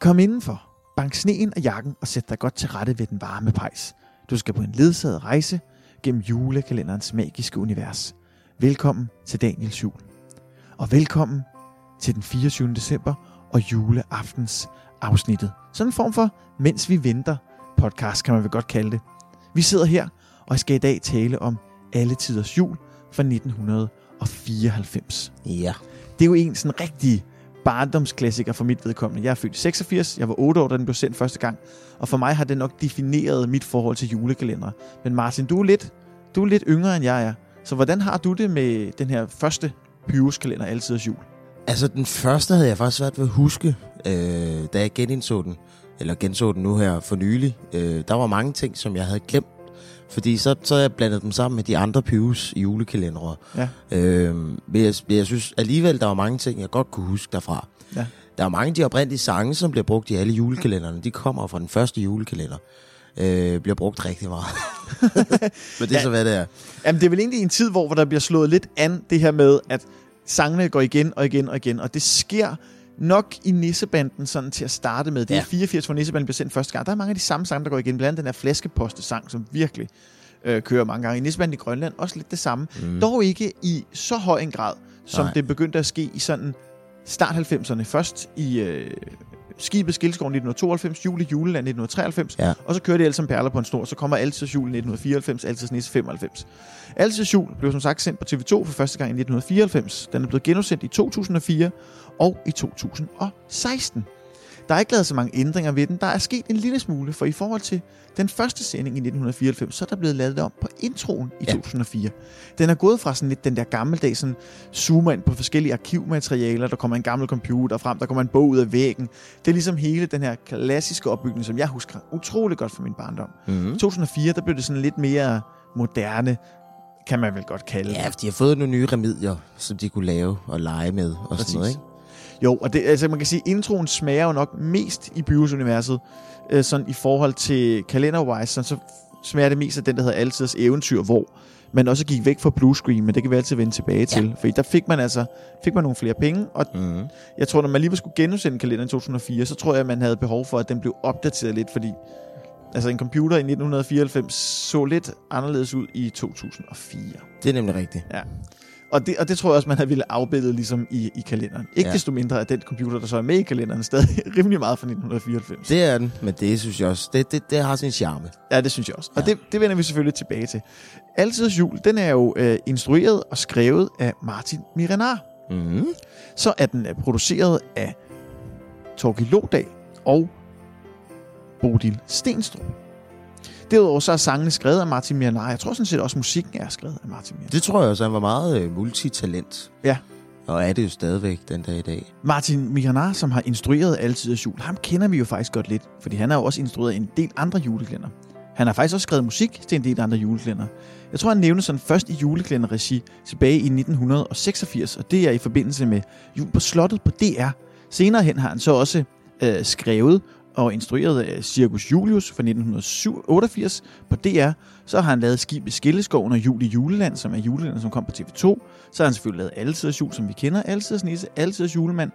Kom indenfor, bank sneen af jakken og sæt dig godt til rette ved den varme pejs. Du skal på en ledsaget rejse gennem julekalenderens magiske univers. Velkommen til Daniels jul. Og velkommen til den 24. december og juleaftens afsnittet. Sådan en form for Mens vi venter podcast, kan man vel godt kalde det. Vi sidder her, og jeg skal i dag tale om Alle Tiders Jul fra 1994. Ja. Det er jo en sådan rigtig barndomsklassiker for mit vedkommende. Jeg er født i 86, jeg var 8 år, da den blev sendt første gang, og for mig har det nok defineret mit forhold til julekalender. Men Martin, du er lidt, du er lidt yngre end jeg er, så hvordan har du det med den her første pyruskalender altid Altiders Jul? Altså, den første havde jeg faktisk svært ved at huske, øh, da jeg genindså den, eller genså den nu her for nylig. Øh, der var mange ting, som jeg havde glemt, fordi så, så havde jeg blandet dem sammen med de andre Pyrus julekalendere. Ja. Øh, men jeg, jeg synes alligevel, der var mange ting, jeg godt kunne huske derfra. Ja. Der er mange af de oprindelige sange, som bliver brugt i alle julekalenderne. De kommer fra den første julekalender. Øh, bliver brugt rigtig meget. men det er Ja. så, hvad det er. Jamen, det er vel egentlig en tid, hvor hvor der bliver slået lidt an det her med, at sangene går igen og igen og igen, og det sker nok i Nissebanden sådan til at starte med. Det er Ja. 84, hvor Nissebanden blev sendt første gang. Der er mange af de samme sange, der går igen. Blandt andet den her flaskeposte-sang, som virkelig øh, kører mange gange. I Nissebanden i Grønland også lidt det samme. Mm. Dog ikke i så høj en grad, som Nej. det begyndte at ske i sådan start 90'erne. Først i øh, Skibet Skildskov 1992, Jul i Juleland 1993, Ja. og så kører det alle som perler på en snor. Så kommer Altidets Jul i 1994, Altidets Nisse 95. Altidets Jul blev som sagt sendt på TV2 for første gang i 1994. Den er blevet genudsendt i 2004 og i 2016. Der er ikke lavet så mange ændringer ved den. Der er sket en lille smule, for i forhold til den første sending i 1994, så er der blevet lavet om på introen i Ja. 2004. Den er gået fra sådan lidt den der gammeldags sådan zoomer ind på forskellige arkivmaterialer, der kommer en gammel computer frem, der kommer en bog ud af væggen. Det er ligesom hele den her klassiske opbygning, som jeg husker utrolig godt fra min barndom. Mm. I 2004, der blev det sådan lidt mere moderne, kan man vel godt kalde det. Ja, for de har fået nogle nye remedier, som de kunne lave og lege med og Præcis. sådan noget, ikke? Jo, og det, altså man kan sige, introen smager jo nok mest i Pyrus-universet, øh, sådan i forhold til kalender-wise, sådan, så smager det mest af den, der hedder Altidets Eventyr, hvor man også gik væk fra blue screen, men det kan vi altid vende tilbage til. Fordi der fik man altså fik man nogle flere penge, og Mm. jeg tror, når man lige skulle genudsende kalenderen i 2004, så tror jeg, at man havde behov for, at den blev opdateret lidt, fordi altså en computer i 1994 så lidt anderledes ud i 2004. Det er nemlig rigtigt. Ja. Og det, og det tror jeg også, man havde ville afbilde ligesom i, i kalenderen. Ikke ja. Desto mindre, at den computer, der så er med i kalenderen, stadig rimelig meget fra 1994. Det er den, men det synes jeg også, det, det, det har sin charme. Ja, det synes jeg også. Og Ja. det, det vender vi selvfølgelig tilbage til. Altidets jul, den er jo øh, instrueret og skrevet af Martin Mirenar. Mm. Så er den øh, produceret af Torgild Lodal og Bodil Stenstrup. Derudover så er sangene skrevet af Martin Mirenar. Jeg tror sådan set også, musikken er skrevet af Martin Mirenar. Det tror jeg også, han var meget øh, multitalent. Ja. Og er det jo stadigvæk den dag i dag. Martin Miranar, som har instrueret Altidets Jul, ham kender vi jo faktisk godt lidt, fordi han har jo også instrueret en del andre juleklænder. Han har faktisk også skrevet musik til en del andre juleklænder. Jeg tror, han nævnte sådan først i juleklænder-regi tilbage i 1986, og det er i forbindelse med Jul på Slottet på DR. Senere hen har han så også øh, skrevet og instrueret af Circus Julius fra 1988 på DR. Så har han lavet Skib i Skilleskoven og Jul i Juleland, som er juleland, som kom på TV2. Så har han selvfølgelig lavet Altiders Jul, som vi kender, Altiders Nisse, Altiders Julemand,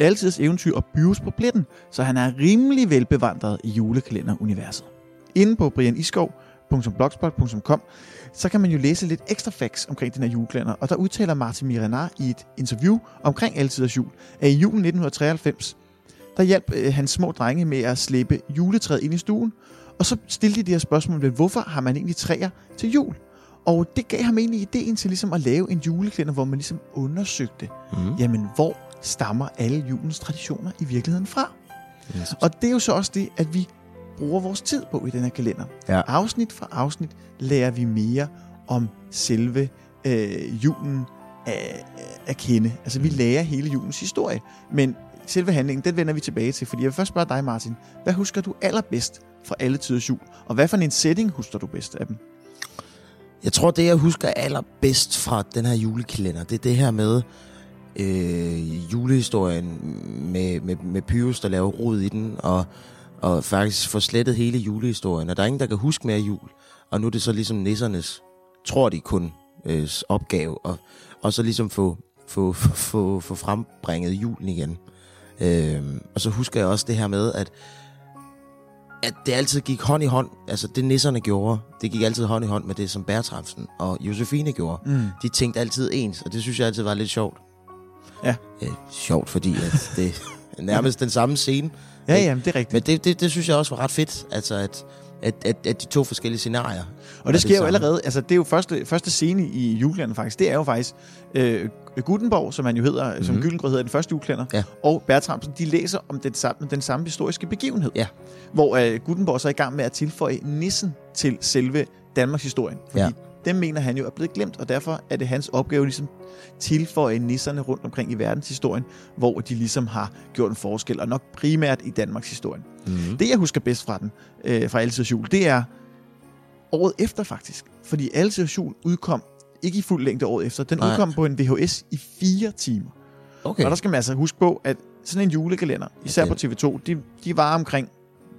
Altiders Eventyr og Byrus på pletten, så han er rimelig velbevandret i julekalenderuniverset. Inde på brianiskov.blogspot.com så kan man jo læse lidt ekstra facts omkring den her julekalender, og der udtaler Martin Miranar i et interview omkring Altidets Jul, at i julen 1993, der hjalp øh, hans små drenge med at slæbe juletræet ind i stuen, og så stillede de de her spørgsmål ved, hvorfor har man egentlig træer til jul? Og det gav ham egentlig ideen til ligesom at lave en juleklænder, hvor man ligesom undersøgte, Mm. jamen hvor stammer alle julens traditioner i virkeligheden fra? Yes. Og det er jo så også det, at vi bruger vores tid på i den her kalender. Ja. Afsnit for afsnit lærer vi mere om selve øh, julen at, at kende. Altså vi lærer hele julens historie, men selve handlingen, den vender vi tilbage til, fordi jeg vil først spørge dig, Martin. Hvad husker du allerbedst fra alle tiders jul? Og hvad for en setting husker du bedst af dem? Jeg tror, det jeg husker allerbedst fra den her julekalender, det er det her med øh, julehistorien med, med, med Pyrus, der laver rod i den, og, og faktisk får slettet hele julehistorien. Og der er ingen, der kan huske mere jul. Og nu er det så ligesom nissernes, tror de kun, øh, opgave, og, og så ligesom få, få, få, få, få frembringet julen igen. Øh, og så husker jeg også det her med, at at det altid gik hånd i hånd, altså det nisserne gjorde, det gik altid hånd i hånd med det, som Bertramsen og Josefine gjorde. Mm. De tænkte altid ens, og det synes jeg altid var lidt sjovt. Ja. Øh, sjovt, fordi at det er nærmest den samme scene. Ja, ja, det er rigtigt. Men det, det, det synes jeg også var ret fedt, altså at, at, at, at de to forskellige scenarier. Og det sker jo samme. allerede, altså det er jo første, første scene i julekalenderen faktisk, det er jo faktisk øh, Gutenborg, som han jo hedder, mm-hmm. som Mhm. Gyldengrød hedder den første julekalender, Ja. og Bertramsen, de læser om den samme, den samme historiske begivenhed. Ja. Hvor øh, Gutenborg så er i gang med at tilføje nissen til selve Danmarks historien. Fordi Ja. Dem mener han jo er blevet glemt, og derfor er det hans opgave ligesom tilføje nisserne rundt omkring i verdenshistorien, hvor de ligesom har gjort en forskel, og nok primært i Danmarks historien. Mm-hmm. Det, jeg husker bedst fra den, øh, fra Altiders Jul, det er året efter faktisk. Fordi Altiders Jul udkom ikke i fuld længde året efter. Den Nej. udkom på en VHS i fire timer. Okay. Okay. Og der skal man altså huske på, at sådan en julekalender, især den- på TV2, de, de var omkring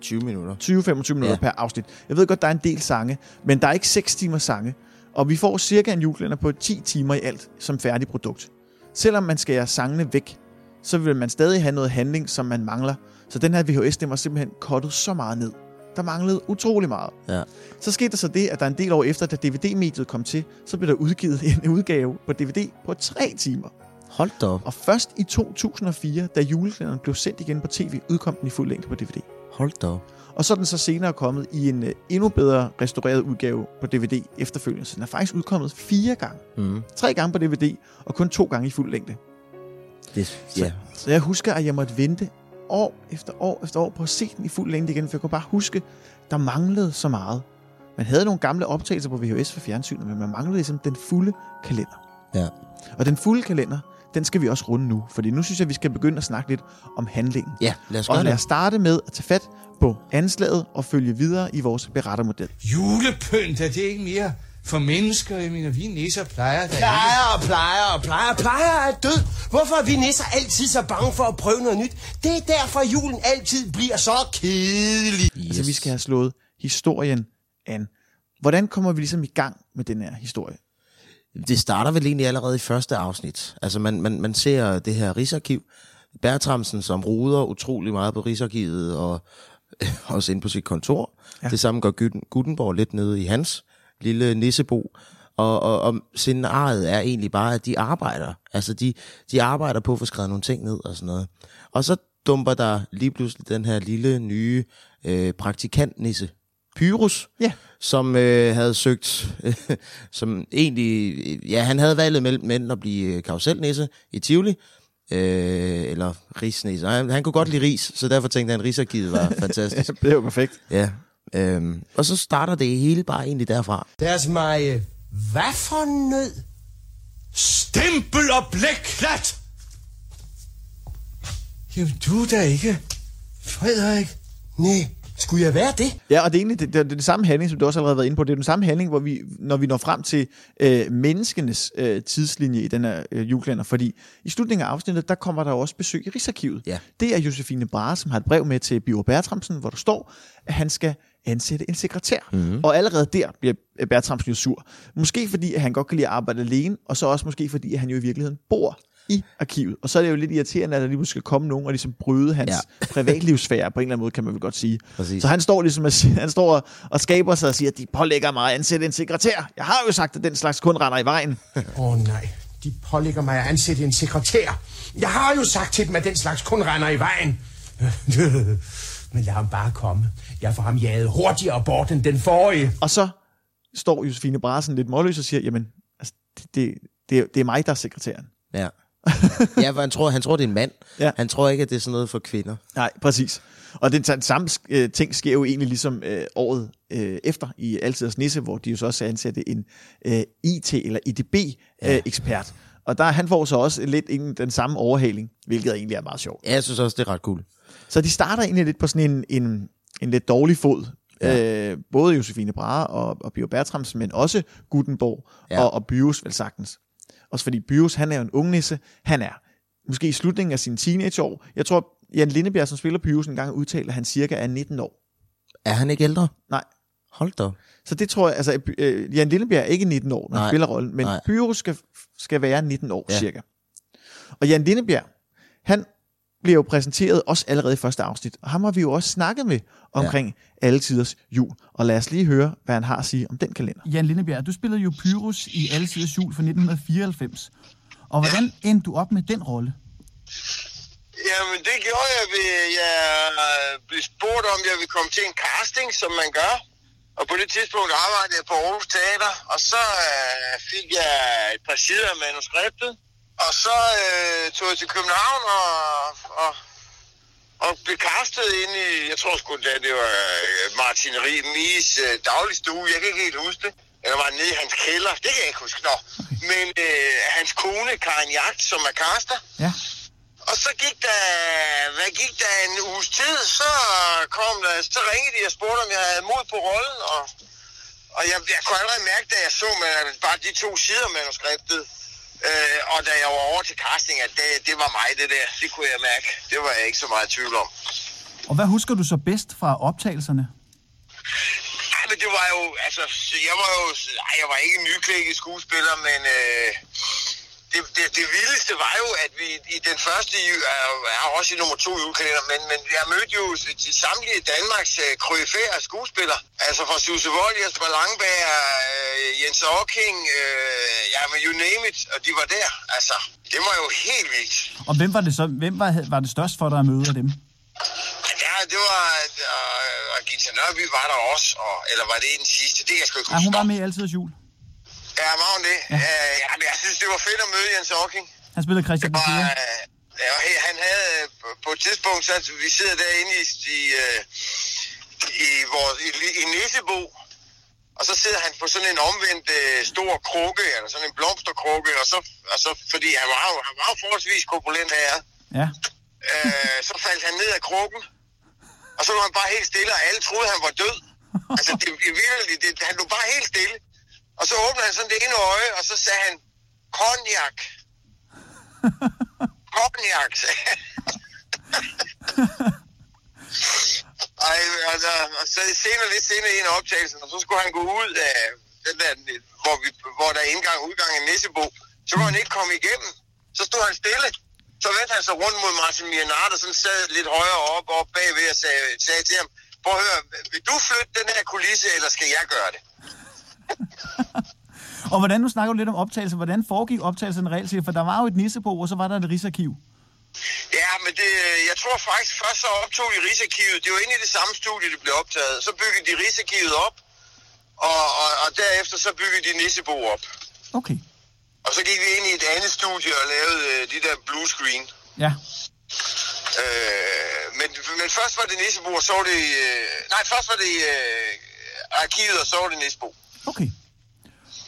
20 minutter. 20-25 minutter Ja. per afsnit. Jeg ved godt, der er en del sange, men der er ikke 6 timer sange. Og vi får cirka en julekalender på 10 timer i alt som færdig produkt. Selvom man skærer sangene væk, så vil man stadig have noget handling, som man mangler. Så den her VHS, den var simpelthen kottet så meget ned. Der manglede utrolig meget. Ja. Så skete der så det, at der en del år efter, da DVD-mediet kom til, så blev der udgivet en udgave på DVD på 3 timer. Hold da op. Og først i 2004, da julekalenderen blev sendt igen på tv, udkom den i fuld længde på DVD. Hold da op. Og så er den så senere kommet i en uh, endnu bedre restaureret udgave på DVD efterfølgende. Så den er faktisk udkommet fire gange. Mm. Tre gange på DVD, og kun to gange i fuld længde. Det, ja. Så jeg husker, at jeg måtte vente år efter år efter år på at se den i fuld længde igen, for jeg kunne bare huske, der manglede så meget. Man havde nogle gamle optagelser på VHS for fjernsynet, men man manglede ligesom den fulde kalender. Ja. Og den fulde kalender, den skal vi også runde nu, fordi nu synes jeg, vi skal begynde at snakke lidt om handlingen. Ja, lad os gøre Og lad os starte med at tage fat på anslaget og følge videre i vores berettermodel. Julepynt, er det ikke mere for mennesker? Jeg mener, vi nisser plejer da. Plejer og plejer og plejer. Plejer er død. Hvorfor er vi nisser altid så bange for at prøve noget nyt? Det er derfor, julen altid bliver så kedelig. Yes. Altså, vi skal have slået historien an. Hvordan kommer vi ligesom i gang med den her historie? Det starter vel egentlig allerede i første afsnit. Altså, man, man, man ser det her Rigsarkiv. Bertramsen, som ruder utrolig meget på Rigsarkivet, og også inde på sit kontor. Ja. Det samme gør Guten- Gutenborg lidt nede i hans lille nissebo. Og, og, og scenariet er egentlig bare, at de arbejder. Altså, de, de arbejder på at få skrevet nogle ting ned og sådan noget. Og så dumper der lige pludselig den her lille nye øh, praktikantnisse, Pyrus, Ja. som øh, havde søgt, øh, som egentlig, ja, han havde valget mellem at blive øh, karuselnisse i Tivoli, øh, eller risnisse. Han, han kunne godt lide ris, så derfor tænkte han, at Rigsarkivet var fantastisk. Det er jo perfekt. ja. Øhm, og så starter det hele bare egentlig derfra. Deres mig, hvad for nød? Stempel og blækklat! Jamen, du er da ikke Frederik. Nej, skulle jeg være det? Ja, og det er egentlig det, det, det, er det samme handling, som du også allerede har været inde på. Det er den samme handling, hvor vi, når vi når frem til øh, menneskenes øh, tidslinje i den her øh, julekalender. Fordi i slutningen af afsnittet, der kommer der også besøg i Rigsarkivet. Ja. Det er Josefine Brahe, som har et brev med til Biver Bertramsen, hvor der står, at han skal ansætte en sekretær. Mm-hmm. Og allerede der bliver Bertramsen jo sur. Måske fordi, at han godt kan lide at arbejde alene, og så også måske fordi, at han jo i virkeligheden bor i arkivet. Og så er det jo lidt irriterende, at der lige skal komme nogen og ligesom bryde hans ja. Privatlivsfære på en eller anden måde, kan man vel godt sige. Præcis. Så han står ligesom og, han står og, og skaber sig og siger, at de pålægger mig at ansætte en sekretær. Jeg har jo sagt, at den slags kun render i vejen. Åh oh, nej, de pålægger mig at ansætte en sekretær. Jeg har jo sagt til dem, at den slags kun render i vejen. Men lad ham bare komme. Jeg får ham jaget hurtigere bort end den forrige. Og så står Josefine Brasen lidt målløs og siger, jamen, altså, det, det, det, er- det er mig, der er sekretæren. Ja. Ja, for han tror, han tror, det er en mand. Ja. Han tror ikke, at det er sådan noget for kvinder. Nej, præcis. Og den, den samme øh, ting sker jo egentlig ligesom øh, året øh, efter i Altiders Nisse, hvor de jo så også ansatte en øh, IT- eller IDB-ekspert. Øh, og der, han får så også lidt en, den samme overhaling, hvilket egentlig er meget sjovt. Ja, jeg synes også, det er ret cool. Så de starter egentlig lidt på sådan en, en, en lidt dårlig fod. Ja. Øh, både Josefine Brahe og, og Bio Bertramsen, men også Gutenborg ja. Ja. og, og Byus vel sagtens. Også fordi Byus, han er jo en ungnisse. Han er måske i slutningen af sine teenageår. Jeg tror, Jan Lindebjerg, som spiller Byus, en gang udtalte, at han cirka er 19 år. Er han ikke ældre? Nej. Hold da. Så det tror jeg, altså øh, Jan Lindebjerg er ikke 19 år, når han Nej. spiller rollen, men Nej. Pyrus skal, skal være 19 år. Ja. cirka. Og Jan Lindebjerg, han bliver jo præsenteret også allerede i første afsnit, og ham har vi jo også snakket med omkring ja. alle tiders jul. Og lad os lige høre, hvad han har at sige om den kalender. Jan Lindebjerg, du spillede jo Pyrus i Alle Tiders Jul fra 1994. Og hvordan endte du op med den rolle? Jamen, det gjorde jeg ved, jeg blev spurgt om, jeg ville komme til en casting, som man gør. Og på det tidspunkt arbejdede jeg på Aarhus Teater, og så øh, fik jeg et par sider af manuskriptet. Og så øh, tog jeg til København og, og, og blev castet ind i, jeg tror sgu da det var øh, Martin Ries øh, dagligstue, jeg kan ikke helt huske det. Eller var nede i hans kælder, det kan jeg ikke huske. Nå. Men øh, hans kone, Karin Jagt, som er caster, Ja. og så gik der, hvad gik der en uges tid, så kom der, så ringede de og spurgte, om jeg havde mod på rollen, og, og jeg, jeg kunne allerede mærke, da jeg så med bare de to sider manuskriptet, øh, og da jeg var over til casting, at det, det var mig, det der. Det kunne jeg mærke. Det var jeg ikke så meget i tvivl om. Og hvad husker du så bedst fra optagelserne? Nej, men det var jo, altså, jeg var jo, nej, jeg var ikke en nyklækket skuespiller, men øh, det, det, det vildeste var jo, at vi i den første, er, er også i nummer to julekalender, men, men jeg mødte jo de samtlige Danmarks øh, kryfære skuespillere, altså fra Susse Vold, Jesper Langberg, øh, Jens Ocking, øh, ja, men you name it, og de var der, altså, det var jo helt vildt. Og hvem var det så? Hvem var, var det størst for dig at møde af dem? Ja, det var, øh, og Gita Nørby var der også, og, eller var det den sidste, det kan jeg sgu ikke Ja, huske. hun var med i Altiders Jul. Ja, var hun det? Ja. Øh, jeg synes, det var fedt at møde Jens Ocking. Han spillede Christian Og, Bessier. øh, ja, han havde øh, på- et tidspunkt, så vi sidder derinde i, i, øh, i, vores, i, i Nissebo, og så sidder han på sådan en omvendt øh, stor krukke, eller sådan en blomsterkrukke, og så, og så fordi han var jo, han var jo forholdsvis korpulent her, Ja. øh, så faldt han ned af krukken, og så var han bare helt stille, og alle troede, han var død. Altså, det, det, virkelig, det, han lå bare helt stille. Og så åbnede han sådan det ene øje, og så sagde han, cognac. Cognac, sagde han. Ej, altså, og så senere, lidt senere i en optagelse, og så skulle han gå ud af den der, hvor, vi, hvor der er indgang og udgang i Nissebo. Så kunne han ikke komme igennem. Så stod han stille. Så vendte han sig rundt mod Martin Mianard, og sådan sad lidt højere op, op bagved og sagde, sagde til ham, prøv at høre, vil du flytte den her kulisse, eller skal jeg gøre det? Og hvordan, nu snakker du lidt om optagelser, hvordan foregik optagelserne reelt set? For der var jo et nissebo, og så var der et rigsarkiv. Ja, men det, jeg tror faktisk, først så optog de Rigsarkivet. Det var inde i det samme studie, det blev optaget. Så byggede de Rigsarkivet op, og, og, og derefter så byggede de Nissebo op. Okay. Og så gik vi ind i et andet studie og lavede øh, de der blue screen. Ja. Øh, men, men først var det Nissebo, og så var det... Øh, nej, først var det øh, arkivet, og så var det Nissebo. Okay.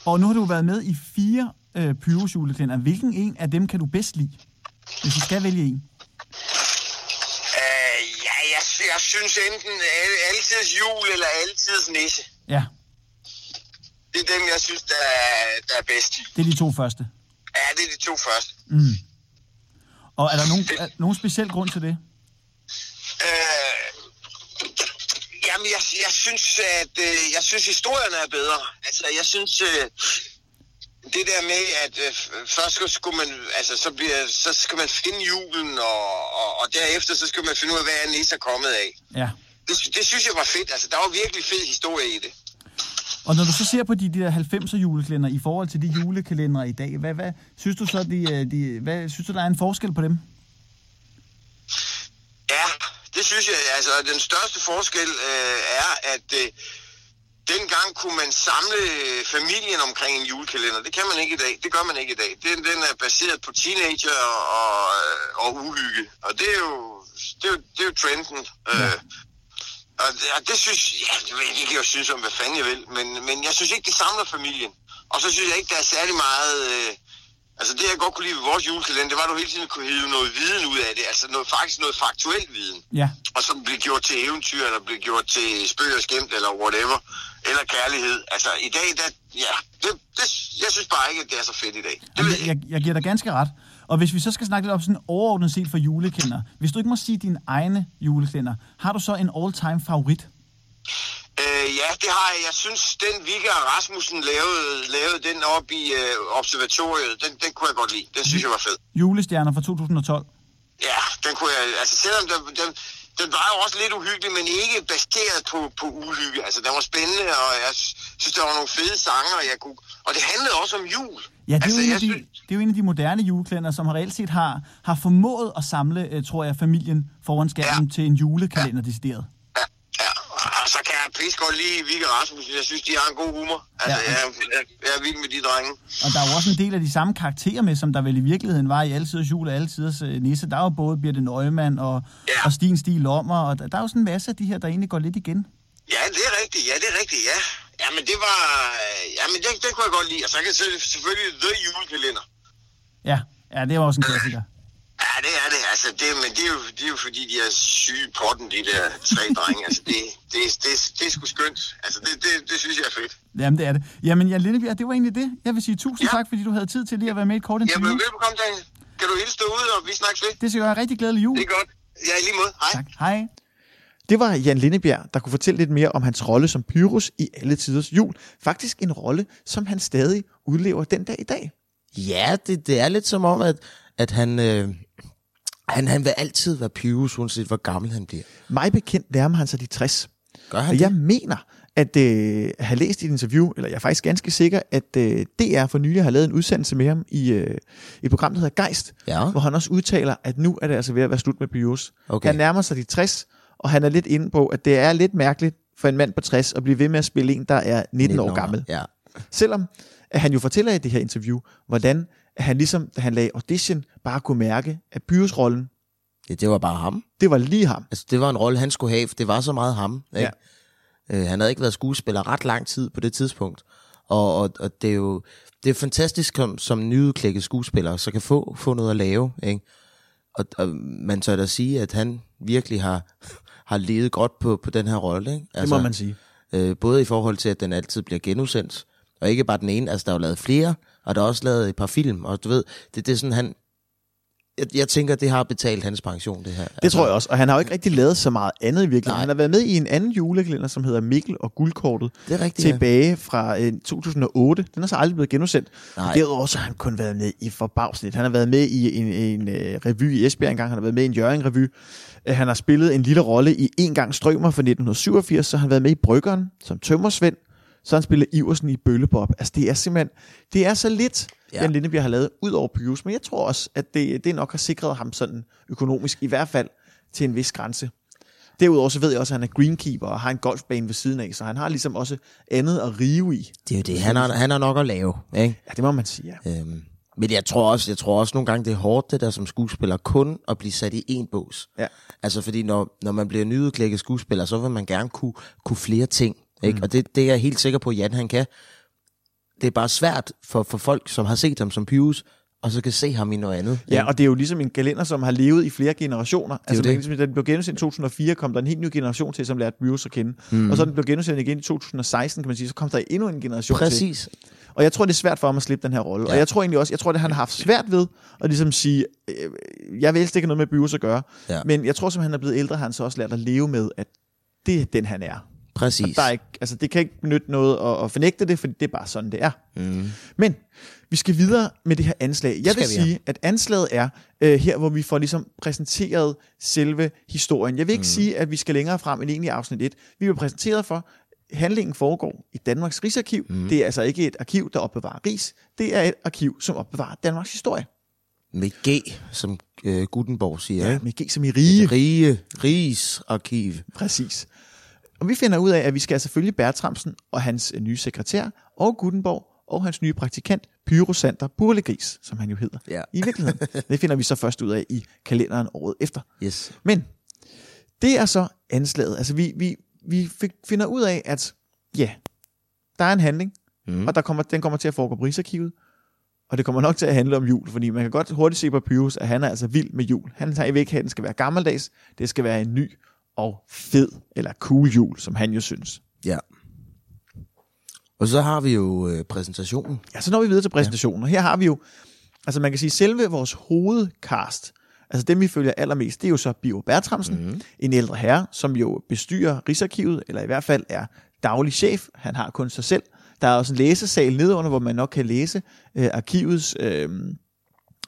Og nu har du været med i fire øh, Pyrus juleklænder. Hvilken en af dem kan du bedst lide? Hvis du skal vælge en. Øh, ja, jeg, jeg synes enten al- Altids jul eller Altids nisse. Ja, Det er dem, jeg synes, der er, der er bedst. det er de to første. Ja, det er de to første. Mm. Og er der nogen, er, nogen speciel grund til det? Øh, jamen, jeg, jeg synes, at øh, jeg synes, historierne er bedre. Altså, jeg synes, øh, det der med, at øh, først skulle man, altså, så, bliver, så skal man finde julen, og, og, og derefter så skal man finde ud af, hvad er er kommet af. Ja. Det, det synes jeg var fedt. Altså, der var virkelig fed historie i det. Og når du så ser på de, de der 90'er juleklænder i forhold til de julekalendere i dag, hvad, hvad synes du så, de, øh, de, hvad, synes du, der er en forskel på dem? Det synes jeg. Altså, den største forskel øh, er, at øh, dengang kunne man samle familien omkring en julekalender. Det kan man ikke i dag. Det gør man ikke i dag. Den, den er baseret på teenager og, og, og uhygge. Og det er jo, det er jo, det er jo trenden. Ja. Øh, og, det- og det synes ja, det vil jeg ikke jeg synes om, hvad fanden jeg vil, men, men jeg synes ikke, det samler familien. Og så synes jeg ikke, der er særlig meget... Øh, altså det, jeg godt kunne lide ved vores julekalender, det var, at du hele tiden kunne hive noget viden ud af det. Altså noget, faktisk noget faktuel viden Ja. og som bliver gjort til eventyr, eller bliver gjort til spøg og skæmt, eller whatever, eller kærlighed. Altså, i dag, der, ja, det, det, jeg synes bare ikke, at det er så fedt i dag. Det Jeg, jeg jeg, giver dig ganske ret. Og hvis vi så skal snakke lidt om sådan overordnet set for juleklænder. Hvis du ikke må sige din egne juleklænder, har du så en all-time favorit? Øh, ja, det har jeg. Jeg synes, den Vigga Rasmussen lavede, lavede den op i øh, observatoriet, den, den kunne jeg godt lide. Den synes jeg var fed. Julestjerner fra 2012. ja, den kunne jeg, altså selvom den, den, den var jo også lidt uhyggelig, men ikke baseret på, på uhygge. Altså, den var spændende, og jeg synes, der var nogle fede sanger, og jeg kunne... Og det handlede også om jul. Ja, det er, altså, jo en af de, synes, det er jo en af de moderne juleklænder, som har reelt set har, har formået at samle, øh, tror jeg, familien foran skærmen ja. til en julekalender decideret. ja, kan jeg godt lide Vigga Rasmussen. Jeg synes, de har en god humor. Altså, Ja. jeg, jeg, jeg er vild med de drenge. Og der er jo også en del af de samme karakterer med, som der vel i virkeligheden var i Altiders Jul og Altiders øh, Nisse. Der er jo både Birte Neumann og, Ja. og Stine Stig Lommer, og der, der er jo sådan en masse af de her, der egentlig går lidt igen. Ja, det er rigtigt. Ja, det er rigtigt, ja. Ja, men det var... Ja, men det, det kunne jeg godt lide. Og så kan jeg selv- selvfølgelig The Julekalender. Ja, ja det jo også en klassiker. Ja, det er det. Altså, det, men det er, jo, det er jo fordi, de er syge potten, de der tre drenge. Altså, det, det, det, det er sgu skønt. Altså, det, det, det synes jeg er fedt. Jamen, det er det. Jamen, Jan Lindebjerg, det var egentlig det. Jeg vil sige tusind Ja. tak, fordi du havde tid til lige at være med i et kort Jamen, interview. velbekomme, Daniel. Kan du hilse derude, og vi snakkes ved? Det skal gøre rigtig glædelig jul. Det er godt. Ja, i lige måde. Hej. Tak. Hej. Det var Jan Lindebjerg, der kunne fortælle lidt mere om hans rolle som Pyrus i alle tiders jul. Faktisk en rolle, som han stadig udlever den dag i dag. Ja, det, det er lidt som om, at, at han, øh, han, han vil altid være Pyrus, uanset hvor gammel han bliver. Mig bekendt nærmer han sig de 60. Gør han Og det? jeg mener, at øh, have læst i et interview, eller jeg er faktisk ganske sikker, at øh, DR for nylig har lavet en udsendelse med ham i øh, et program, der hedder Geist, Ja. hvor han også udtaler, at nu er det altså ved at være slut med Pyrus. Okay. Han nærmer sig de 60, og han er lidt inde på, at det er lidt mærkeligt for en mand på 60 at blive ved med at spille en, der er 19, år gammel. Ja. Selvom at han jo fortæller i det her interview, hvordan han ligesom, da han lagde audition, bare kunne mærke, at Pyrus-rollen, ja, det var bare ham. det var lige ham. Altså, det var en rolle, han skulle have, for det var så meget ham. Ikke? Øh, han havde ikke været skuespiller ret lang tid på det tidspunkt. Og, og, og det er jo det er fantastisk som, som nyudklækket skuespiller, så kan få, få noget at lave. Ikke? Og, og man tør da sige, at han virkelig har, har levet godt på, på den her rolle. Ikke? Det må man sige. Øh, både i forhold til, at den altid bliver genudsendt, og ikke bare den ene, altså der er jo lavet flere, og der er også lavet et par film, og du ved, det, det er sådan, han, jeg, jeg tænker, det har betalt hans pension, det her. Altså, Det tror jeg også, og han har jo ikke rigtig lavet så meget andet i virkeligheden. Nej. Han har været med i en anden julekalender, som hedder Mikkel og Guldkortet, Det er rigtigt, ja. tilbage fra øh, 2008. Den er så aldrig blevet genudsendt. Nej. Derudover så har han kun været med i forbavsligt. Han har været med i en, en øh, revy i Esbjerg engang, han har været med i en Jørgen-revy. Øh, Han har spillet en lille rolle i En gang strømmer fra 1987, så har han været med i Bryggeren som tømmersvend, så han spillet Iversen i Bøllebob. Altså det er simpelthen, det er så lidt, Ja. ja. Jan Lindebjerg har lavet ud over Pyrus, men jeg tror også, at det, det nok har sikret ham sådan økonomisk, i hvert fald til en vis grænse. Derudover så ved jeg også, at han er greenkeeper og har en golfbane ved siden af, så han har ligesom også andet at rive i. Det er jo det, han har, han har nok at lave. Ikke? Ja, det må man sige, ja. Øhm, men jeg tror, også, jeg tror også nogle gange, det er hårdt, det der som skuespiller, kun at blive sat i en bås. Ja. Altså fordi når, når man bliver nyudklækket skuespiller, så vil man gerne kunne, kunne flere ting. Ikke? Mm. Og det, det er jeg helt sikker på, at Jan han kan. Det er bare svært for, for folk, som har set ham som Pyrus, og så kan se ham i noget andet. Ja, og det er jo ligesom en kalender, som har levet i flere generationer. Altså, det. det. Ligesom, da den blev genudsendt i 2004, kom der en helt ny generation til, som lærte Bruce at kende. Mm. Og så den blev genudsendt igen i 2016, kan man sige, så kom der endnu en generation til. Præcis. Og jeg tror, det er svært for ham at slippe den her rolle. Ja. Og jeg tror egentlig også, jeg tror, det han har haft svært ved at ligesom sige, øh, jeg vil helst ikke have noget med Bruce at gøre. Ja. Men jeg tror, som han er blevet ældre, har han så også lært at leve med, at det er den, han er. Præcis. Der er ikke, altså, det kan ikke nytte noget at, at fornægte det, for det er bare sådan, det er. Mm. Men vi skal videre med det her anslag. Jeg Skal vil sige, at anslaget er øh, her, hvor vi får ligesom præsenteret selve historien. Jeg vil ikke mm. sige, at vi skal længere frem end egentlig afsnit 1. Vi bliver præsenteret for, handlingen foregår i Danmarks Rigsarkiv. Mm. Det er altså ikke et arkiv, der opbevarer ris. Det er et arkiv, som opbevarer Danmarks historie. Med G, som øh, Gutenborg siger. Ja, med G som i rige. Rige, Rigsarkiv. Præcis. Og vi finder ud af, at vi skal selvfølgelig Bertramsen og hans øh, nye sekretær, og Gutenborg og hans nye praktikant, Pyrosander Burlegris, som han jo hedder Ja. i virkeligheden. Det finder vi så først ud af i kalenderen året efter. Yes. Men det er så anslaget. Altså vi, vi, vi finder ud af, at ja, der er en handling, mm. og der kommer, den kommer til at foregå på Rigsarkivet, og det kommer nok til at handle om jul, fordi man kan godt hurtigt se på Pyrus, at han er altså vild med jul. Han vil ikke at den skal være gammeldags, det skal være en ny og fed, eller cool jul, som han jo synes. Ja. Og så har vi jo øh, præsentationen. Ja, så når vi videre til præsentationen, og her har vi jo, altså man kan sige, selve vores hovedcast, altså dem vi følger allermest, det er jo så Bio Bertramsen, mm. en ældre herre, som jo bestyrer Rigsarkivet, eller i hvert fald er daglig chef, han har kun sig selv. Der er også en læsesal nedenunder, hvor man nok kan læse øh, arkivets øh,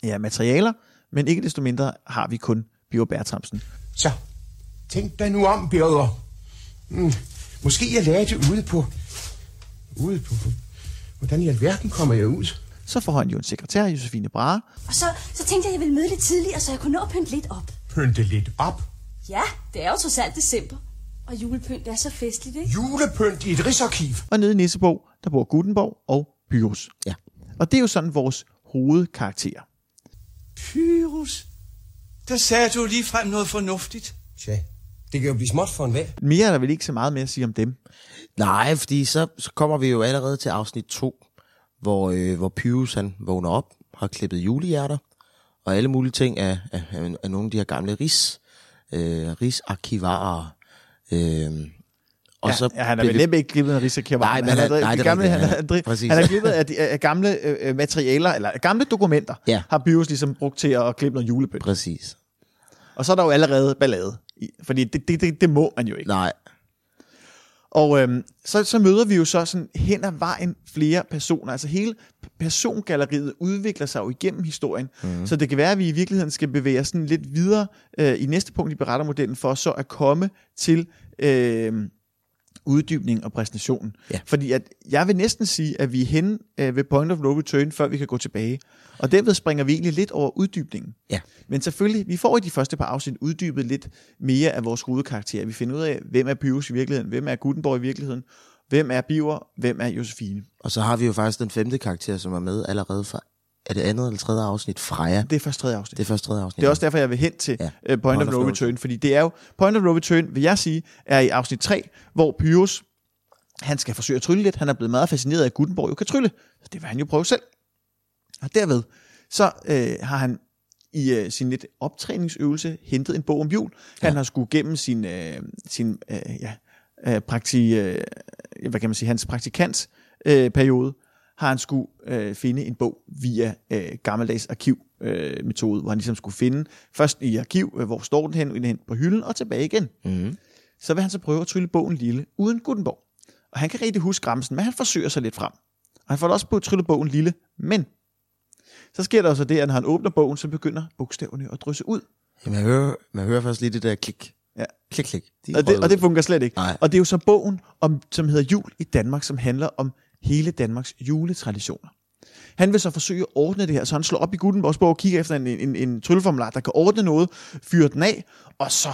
ja, materialer, Men ikke desto mindre har vi kun Biver Bertramsen. Så, tænk dig nu om, Birger. Mm, måske jeg lagde det ude på... Ude på... Hvordan i alverden kommer jeg ud? Så får han jo en sekretær, Josefine Brahe, Og så, så tænkte jeg, at jeg ville møde lidt tidligere, så jeg kunne nå at pynte lidt op. Pynte lidt op. Ja, det er jo trods alt december. Og julepynt er så festligt, ikke? Julepynt i et rigsarkiv. og nede i Nissebo, der bor Gutenborg og Pyrus. Ja. Og det er jo sådan vores hovedkarakterer. Pyrus, der sagde du lige frem noget fornuftigt. Tja, det kan jo blive småt for en vær. Mere er der vel ikke så meget mere at sige om dem. Nej, fordi så, så kommer vi jo allerede til afsnit 2, hvor, øh, hvor Pyrus han vågner op, har klippet julehjerter, og alle mulige ting af, af, af, af nogle af de her gamle ris, øh, risarkivarer. Øh, og ja, så ja, han er bliver vel nemt ikke klippet af Rigsarkivet. Nej, men han, han- er, nej, de det er gamle, han, Præcis. han er klippet af, de, af gamle øh, materialer, eller gamle dokumenter, Ja. har Pyrus ligesom brugt til at klippe noget julepynt. Præcis. Og så er der jo allerede ballade. Fordi det, det, det, det må man jo ikke. Nej, Og øhm, så, så møder vi jo så sådan hen ad vejen flere personer. Altså hele persongalleriet udvikler sig jo igennem historien. Mm. Så det kan være, at vi i virkeligheden skal bevæge os sådan lidt videre øh, i næste punkt i berettermodellen, for så at komme til øh, uddybning og præsentationen. Ja. Fordi at jeg vil næsten sige, at vi er henne øh, ved point of no return, før vi kan gå tilbage. Og derved springer vi egentlig lidt over uddybningen. Ja. Men selvfølgelig, vi får i de første par afsnit uddybet lidt mere af vores hovedkarakterer. Vi finder ud af, hvem er Pyrus i virkeligheden, hvem er Gutenborg i virkeligheden, hvem er Biver, hvem er Josefine. og så har vi jo faktisk den femte karakter, som er med allerede fra, er det andet eller tredje afsnit? Freja. Det er først tredje afsnit. Det er først tredje afsnit. Det er også derfor, jeg vil hen til Ja. ja. point, point of no return. return, fordi det er jo, point of no return, vil jeg sige, er i afsnit 3, hvor Pyrus, han skal forsøge at trylle lidt. Han er blevet meget fascineret af, at Gutenborg jo kan trylle. Så det vil han jo prøve selv. Og derved, så øh, har han i øh, sin lidt optræningsøvelse hentet en bog om jul. Han Ja. har skulle gennem sin, øh, sin øh, ja, øh, prakti, øh, hvad kan man sige, hans praktikants øh, periode, har han skulle øh, finde en bog via øh, gammeldags arkivmetode, øh, metode, hvor han ligesom skulle finde først i arkiv, øh, hvor står den hen, hen på hylden, og tilbage igen. Mm-hmm. Så vil han så prøve at trylle bogen lille, uden Gutenborg. Og han kan rigtig huske grænsen, men han forsøger sig lidt frem. Og han får også på at trylle bogen lille, men så sker der jo så det, at når han åbner bogen, så begynder bogstaverne at drysse ud. Jamen, man hører, man hører først lige det der klik. Ja. Klik, klik. De Og det, og det fungerer slet ikke. Nej. Og det er jo så bogen, om, som hedder Jul i Danmark, som handler om hele Danmarks juletraditioner. Han vil så forsøge at ordne det her, så han slår op i Gutenbergs bog og kigger efter en, en, en trylleformular, der kan ordne noget, fyre den af, og så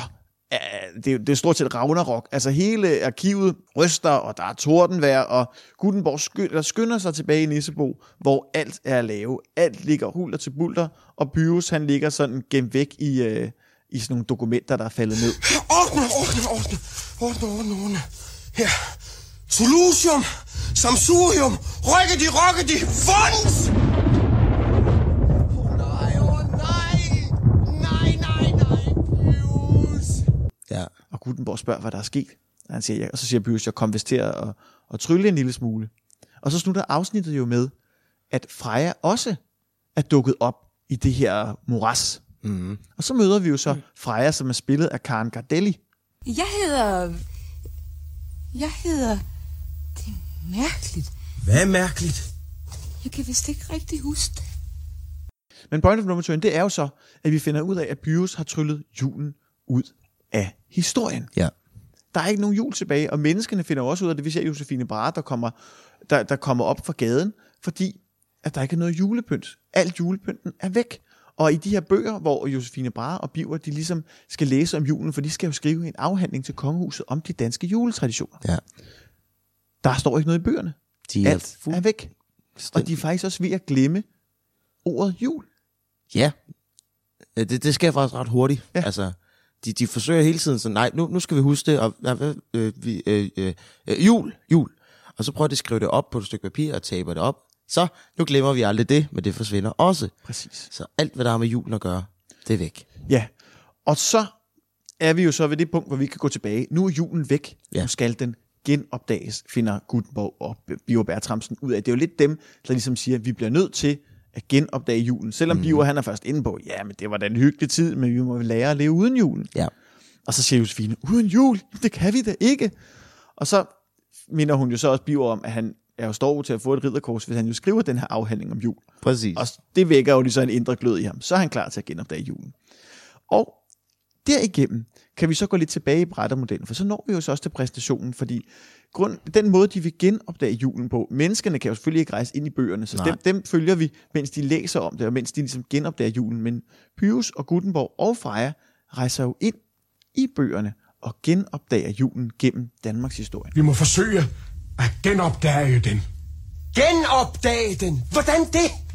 Ja, det, er- det er stort set Ragnarok. Altså hele arkivet ryster, og der er tordenvejr, og Gutenberg skynder, der skynder sig tilbage i Nissebo, hvor alt er lave. Alt ligger hulter til bulter, og Byus han ligger sådan gemt væk i, øh, i sådan nogle dokumenter, der er faldet ned. Ordne, ordne, ordne, ordne, ordne, ordne. Her. Solution, samsurium, rykke de, rokke de, funds! Åh nej, åh nej, nej, nej, nej, Pius. Ja. Og Gutenborg spørger, hvad der er sket. Og, han siger, ja. og så siger Pyrus, jeg kom vist til at, at, at trylle en lille smule. Og så slutter afsnittet jo med, at Freja også er dukket op i det her moras. Mm-hmm. Og så møder vi jo så Freja, som er spillet af Karen Gardelli. Jeg hedder... Jeg hedder... Mærkeligt. Hvad er mærkeligt? Jeg kan vist ikke rigtig huske det. Men point of no return, det er jo så, at vi finder ud af, at Pyrus har tryllet julen ud af historien. Ja. Der er ikke nogen jul tilbage, og menneskene finder også ud af det, vi ser Josefine Brahe, der kommer, der, der kommer op fra gaden, fordi at der ikke er noget julepynt. Alt julepynten er væk. Og i de her bøger, hvor Josefine Brahe og Biver, de ligesom skal læse om julen, for de skal jo skrive en afhandling til kongehuset om de danske juletraditioner. Ja. Der står ikke noget i bøgerne. De er Alt er væk. Og de er faktisk også ved at glemme ordet jul. Ja. Det, det sker faktisk ret hurtigt. Ja. Altså, de, de forsøger hele tiden sådan, nej, nu, nu skal vi huske det, og øh, vi, øh, øh, øh, jul, jul. Og så prøver de at skrive det op på et stykke papir og taber det op. Så, nu glemmer vi aldrig det, men det forsvinder også. Præcis. Så alt, hvad der har med julen at gøre, det er væk. Ja, og så er vi jo så ved det punkt, hvor vi kan gå tilbage. Nu er julen væk. Ja. Nu skal den genopdages, finder Gutenborg og Biver Bertramsen ud af. Det er jo lidt dem, der ligesom siger, at vi bliver nødt til at genopdage julen. Selvom mm. Biver han er først inde på, ja, men det var da en hyggelig tid, men vi må lære at leve uden julen. Ja. Og så siger Josefine, uden jul? Det kan vi da ikke. Og så minder hun jo så også Biver om, at han er jo står til at få et ridderkors, hvis han jo skriver den her afhandling om jul. Præcis. Og det vækker jo lige så en indre glød i ham. Så er han klar til at genopdage julen. Og derigennem kan vi så gå lidt tilbage i brættermodellen, for så når vi jo så også til præstationen, fordi grund, den måde, de vil genopdage julen på, menneskene kan jo selvfølgelig ikke rejse ind i bøgerne, så Nej. dem, dem følger vi, mens de læser om det, og mens de ligesom genopdager julen. Men Pyrus og Gutenborg og Freja rejser jo ind i bøgerne og genopdager julen gennem Danmarks historie. Vi må forsøge at genopdage den. Genopdage den. Hvordan det?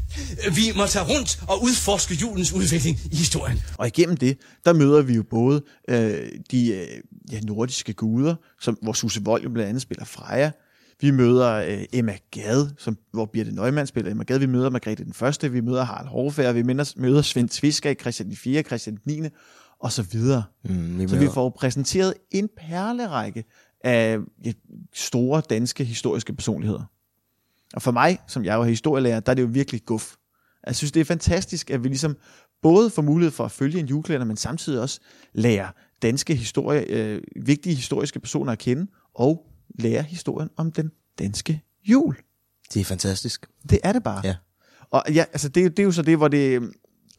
Vi må tage rundt og udforske julens udvikling i historien. Og igennem det, der møder vi jo både øh, de øh, ja, nordiske guder, som, hvor Susse Vold jo blandt andet spiller Freja. Vi møder øh, Emma Gad, som, hvor Birte Neumann spiller Emma Gad. Vi møder Margrethe den Første, vi møder Harald Hårfærd, vi møder, møder Svend Tviska, Christian den 4., Christian den 9., og så videre. Mm, vi Så vi får præsenteret en perlerække af ja, store danske historiske personligheder. Og for mig, som jeg jo er historielærer, der er det jo virkelig guf. Jeg synes, det er fantastisk, at vi ligesom både får mulighed for at følge en julekalender, men samtidig også lære danske historie, øh, vigtige historiske personer at kende, og lære historien om den danske jul. Det er fantastisk. Det er det bare. Ja. Og ja, altså det, er jo- det er jo så det, hvor det...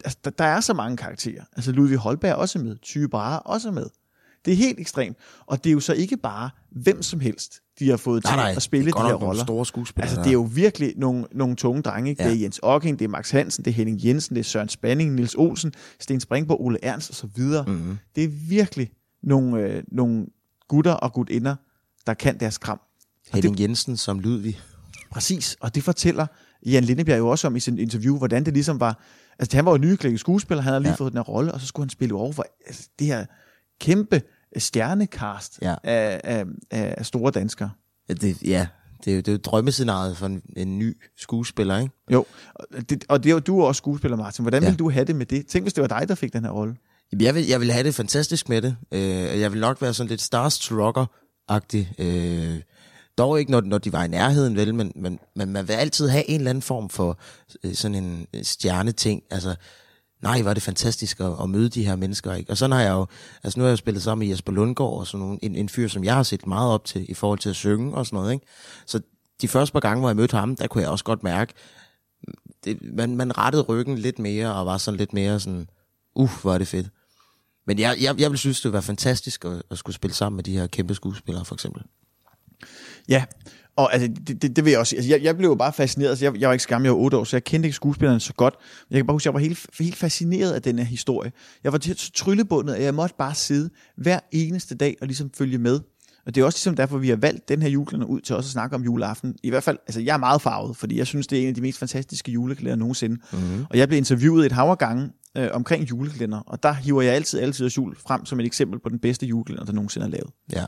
Altså, der, der er så mange karakterer. Altså Ludvig Holberg er også med. Tyge Brahe er også med. Det er helt ekstremt. Og det er jo så ikke bare hvem som helst, de har fået Nej, til nej, at spille det de her roller. store skuespillere, Altså det er jo virkelig nogle, nogle tunge drenge. Ikke? Ja. Det er Jens Ocking, det er Max Hansen, det er Henning Jensen, det er Søren Spanning, Nils Olsen, Sten Springborg, Ole Ernst og så videre. Mm-hmm. Det er virkelig nogle, øh, nogle gutter og gutinder, der kan deres kram. Henning Jensen som Ludvig. Præcis, og det fortæller Jan Lindebjerg jo også om i sin interview, hvordan det ligesom var, altså han var jo nyklækket skuespiller, han havde lige. Ja. fået den her rolle, og så skulle han spille over for altså, det her kæmpe stjernekast Ja. af, af, af store danskere. Ja, det, ja, det er jo, det er jo drømmescenariet for en, en ny skuespiller, ikke? Jo, og det, og det er jo, du er også skuespiller, Martin. Hvordan ja. Ville du have det med det? Tænk, hvis det var dig, der fik den her rolle. Jeg vil, jeg vil have det fantastisk med det. Øh, jeg vil nok være sådan lidt starstrucker-agtig. Øh, dog ikke, når, når de var i nærheden, vel, men, men, men man vil altid have en eller anden form for øh, sådan en stjerneting. Altså, nej, var det fantastisk at, at møde de her mennesker, ikke? Og sådan har jeg jo, altså nu har jeg jo spillet sammen med Jesper Lundgaard, og sådan nogle, en, en fyr, som jeg har set meget op til i forhold til at synge og sådan noget, ikke? Så de første par gange, hvor jeg mødte ham, der kunne jeg også godt mærke, det, man, man rettede ryggen lidt mere, og var sådan lidt mere sådan, uh, hvor er det fedt. Men jeg, jeg, jeg vil synes, det var fantastisk at, at skulle spille sammen med de her kæmpe skuespillere, for eksempel. Ja, og altså, det, det, det vil jeg også sige. Altså, jeg, jeg blev jo bare fascineret. Altså, jeg, jeg var ikke skam, jeg var otte år, så jeg kendte ikke skuespillerne så godt. Jeg kan bare huske, jeg var helt, helt fascineret af den her historie. Jeg var så tryllebundet, at jeg måtte bare sidde hver eneste dag og ligesom følge med. Og det er også ligesom derfor, vi har valgt den her julekalender ud til også at snakke om juleaften. I hvert fald, altså jeg er meget farvet, fordi jeg synes, det er en af de mest fantastiske julekalender nogensinde. Mm-hmm. Og jeg blev interviewet et hav af gange øh, omkring julekalender, og der hiver jeg altid, altid jul frem som et eksempel på den bedste julekalender, der nogensinde er lavet. Ja.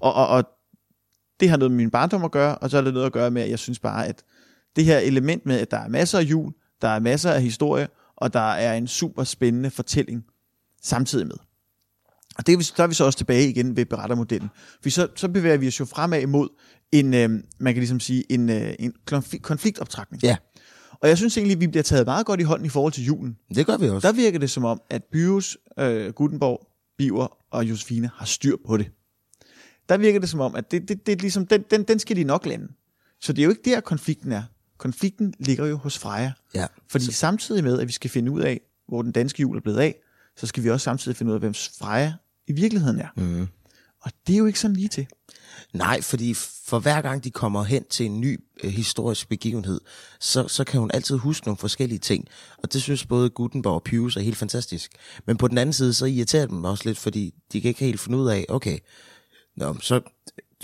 Og, og, og det har noget med min barndom at gøre, og så er det noget at gøre med, at jeg synes bare, at det her element med, at der er masser af jul, der er masser af historie, og der er en super spændende fortælling samtidig med. Og det er vi, der er vi så også tilbage igen ved berettermodellen. For så, så bevæger vi os jo fremad imod en, øh, man kan ligesom sige, en, øh, en konflikt, konfliktoptrækning. Ja, Og jeg synes egentlig, at vi bliver taget meget godt i hånden i forhold til julen. det gør vi også. Der virker det som om, at Byus, øh, Gutenborg, Biver og Josefine har styr på det. Der virker det som om, at det, det, det er ligesom, den, den, den skal de nok lande. Så det er jo ikke der, konflikten er. Konflikten ligger jo hos Freja. Ja. Fordi samtidig med, at vi skal finde ud af, hvor den danske jul er blevet af, så skal vi også samtidig finde ud af, hvem Freja i virkeligheden er. Mm. Og det er jo ikke sådan lige til. Nej, fordi for hver gang de kommer hen til en ny øh, historisk begivenhed, så, så kan hun altid huske nogle forskellige ting. Og det synes både Gutenberg og Pius er helt fantastisk. Men på den anden side, så irriterer dem også lidt, fordi de kan ikke helt finde ud af, okay, nå, så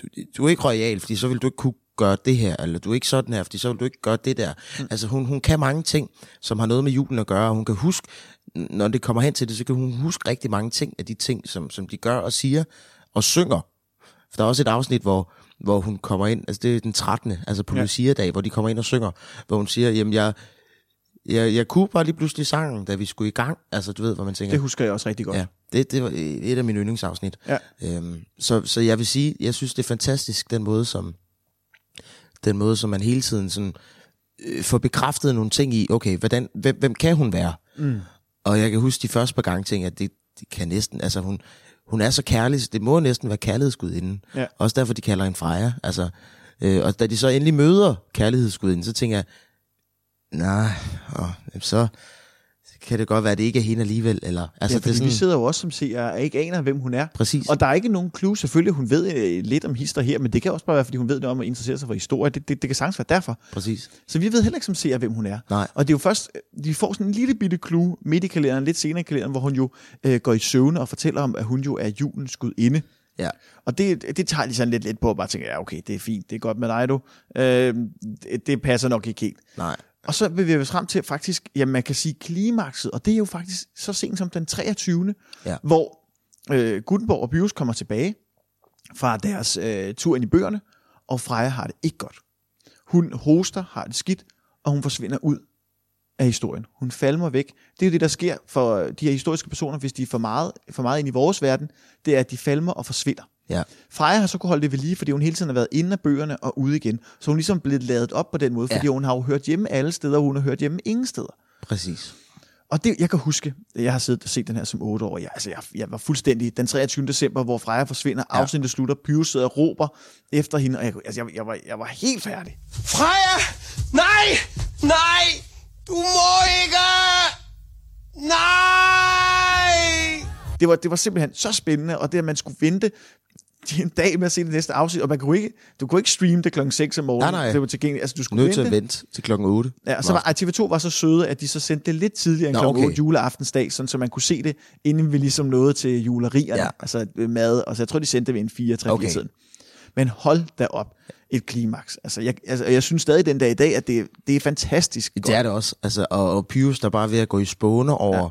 du, du er ikke royal, fordi så vil du ikke kunne gøre det her, eller du er ikke sådan her, fordi så vil du ikke gøre det der. Mm. Altså hun, hun kan mange ting, som har noget med julen at gøre, og hun kan huske, når det kommer hen til det, så kan hun huske rigtig mange ting af de ting, som, som de gør og siger og synger. For der er også et afsnit, hvor, hvor hun kommer ind, altså det er den 13. altså på Ja. Lucia-dag, hvor de kommer ind og synger, hvor hun siger, jamen jeg, jeg, jeg kunne bare lige pludselig sangen, da vi skulle i gang. Altså du ved, hvad man tænker. Det husker jeg også rigtig godt. Ja, det, det var et af mine yndlingsafsnit. Ja. Øhm, så, så jeg vil sige, jeg synes, det er fantastisk, den måde, som, den måde, som man hele tiden sådan, øh, får bekræftet nogle ting i, okay, hvordan, hvem, hvem kan hun være? Mm. Og jeg kan huske de første par gange ting, at det, det kan næsten, altså hun, hun er så kærlig, så det må næsten være kærlighedsgudinden. Ja. Også derfor, de kalder hende Freja. Altså, Øh, og da de så endelig møder kærlighedsguden, så tænker jeg, nej, jamen så kan det godt være, at det ikke er hende alligevel. Eller, Altså, ja, det er sådan, vi sidder jo også som seere og ikke aner, hvem hun er. Præcis. Og der er ikke nogen clue. Selvfølgelig, hun ved øh, lidt om hister her, men det kan også bare være, fordi hun ved noget om at interessere sig for historie. Det, det, det kan sagtens være derfor. Præcis. Så vi ved heller ikke som seere, hvem hun er. Nej. Og det er jo først, de får sådan en lille bitte clue midt i kalenderen, lidt senere i kalenderen, hvor hun jo øh, går i søvne og fortæller om, at hun jo er julens gudinde. Ja. Og det, det tager de sådan lidt, lidt på, og bare tænker, ja okay, det er fint, det er godt med dig du. Øh, det, det passer nok ikke helt. Nej. Og så vil vi frem til faktisk, ja, man kan sige klimakset, og det er jo faktisk så sent som den 23. Ja. Hvor øh, Gutenborg og Bius kommer tilbage fra deres øh, tur ind i bøgerne, og Freja har det ikke godt. Hun hoster, har det skidt, og hun forsvinder ud af historien. Hun falmer væk. Det er jo det, der sker for de her historiske personer, hvis de er for meget, for meget ind i vores verden, det er, at de falmer og forsvinder. Ja. Freja har så kunne holde det ved lige, fordi hun hele tiden har været inde af bøgerne og ude igen. Så hun er ligesom blevet ladet op på den måde, fordi Ja. hun har jo hørt hjemme alle steder, og hun har hørt hjemme ingen steder. Præcis. Og det, jeg kan huske, at jeg har siddet og set den her som 8 år. Jeg, altså, jeg, jeg var fuldstændig den 23. december, hvor Freja forsvinder, ja. afsnittet slutter, Pyrus sidder og råber efter hende, og jeg, altså, jeg, jeg, var, jeg var helt færdig. Freja! Nej! Nej! Du må ikke! Nej! Det var, det var simpelthen så spændende, og det, at man skulle vente en dag med at se det næste afsnit, og man kunne ikke, du kunne ikke streame det klokken 6 om morgenen. Nej, nej. Det var tilgængeligt. Altså, du skulle Nødt til vente. at vente til klokken 8. Ja, og så var ej, TV2 var så søde, at de så sendte det lidt tidligere end Nå, klokken okay. 8 juleaftensdag, sådan, så man kunne se det, inden vi ligesom nåede til julerierne, Ja. altså øh, mad, og så jeg tror, de sendte det ved en 4 3 Okay. tiden. Men hold da op, et klimaks. Altså, jeg, altså, jeg synes stadig den dag i dag, at det, det er fantastisk Det er det også. Altså, og, og Pius, der bare er ved at gå i spåne over, ja.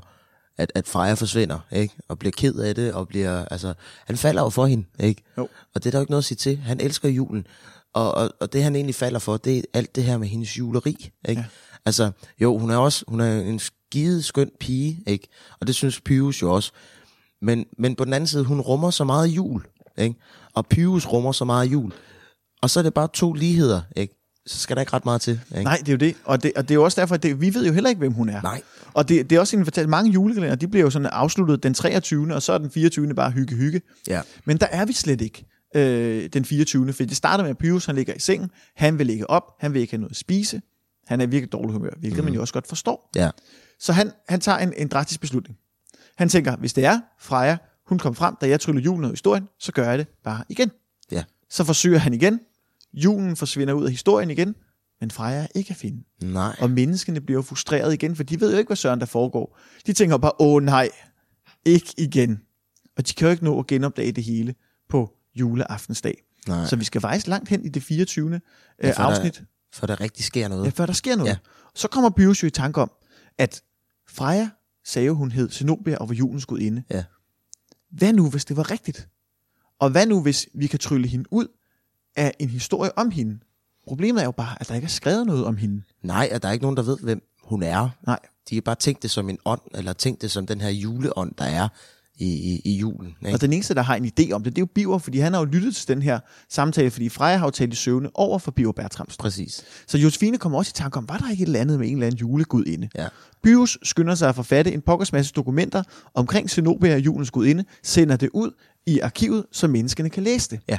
At, at Freja forsvinder, ikke? Og bliver ked af det, og bliver, altså, han falder jo for hende, ikke? Jo. Og det er der jo ikke noget at sige til. Han elsker julen. Og, og, og det, han egentlig falder for, det er alt det her med hendes juleri, ikke? Ja. Altså, jo, hun er også, hun er en skide skøn pige, ikke? Og det synes Pius jo også. Men, men på den anden side, hun rummer så meget jul, ikke? Og Pius rummer så meget jul. Og så er det bare to ligheder, ikke? Så skal der ikke ret meget til, ikke? Nej, det er jo det. Og det, og det er jo også derfor, at det, vi ved jo heller ikke, hvem hun er. Nej. Og det, det er også en fortalt, mange julekalender, de bliver jo sådan afsluttet den 23. og så er den 24. bare hygge hygge. Ja. Men der er vi slet ikke øh, den 24. For det starter med, at Pyrus han ligger i sengen, han vil ligge op, han vil ikke have noget at spise, han er i virkelig dårlig humør, hvilket mm. man jo også godt forstår. Ja. Så han, han tager en, en drastisk beslutning. Han tænker, hvis det er Freja, hun kom frem, da jeg tryller julen ud af historien, så gør jeg det bare igen. Ja. Så forsøger han igen. Julen forsvinder ud af historien igen, men Freja er ikke at finde. Nej. Og menneskene bliver frustreret igen, for de ved jo ikke, hvad søren der foregår. De tænker bare, åh nej, ikke igen. Og de kan jo ikke nå at genopdage det hele på juleaftensdag. Nej. Så vi skal faktisk langt hen i det 24. Ja, Ja, for der- afsnit, For der rigtig sker noget. ja, før der sker noget. Ja. Så kommer Pyrus jo i tanke om, at Freja sagde hun hed Zenobia og var julens gudinde. Ja. Hvad nu, hvis det var rigtigt? Og hvad nu, hvis vi kan trylle hende ud af en historie om hende? Problemet er jo bare, at der ikke er skrevet noget om hende. Nej, at der er ikke nogen, der ved, hvem hun er. Nej. De har bare tænkt det som en ånd, eller tænkt det som den her juleånd, der er i, i, i julen. Ikke? Og den eneste, der har en idé om det, det er jo Biver, fordi han har jo lyttet til den her samtale, fordi Freja har jo talt i søvne over for Biver Bertramsen. Præcis. Så Josefine kommer også i tanke om, var der ikke et eller andet med en eller anden julegud inde? Ja. Bius skynder sig at forfatte en pokkers masse dokumenter omkring Zenobia og julens gudinde, sender det ud i arkivet, så menneskene kan læse det. Ja.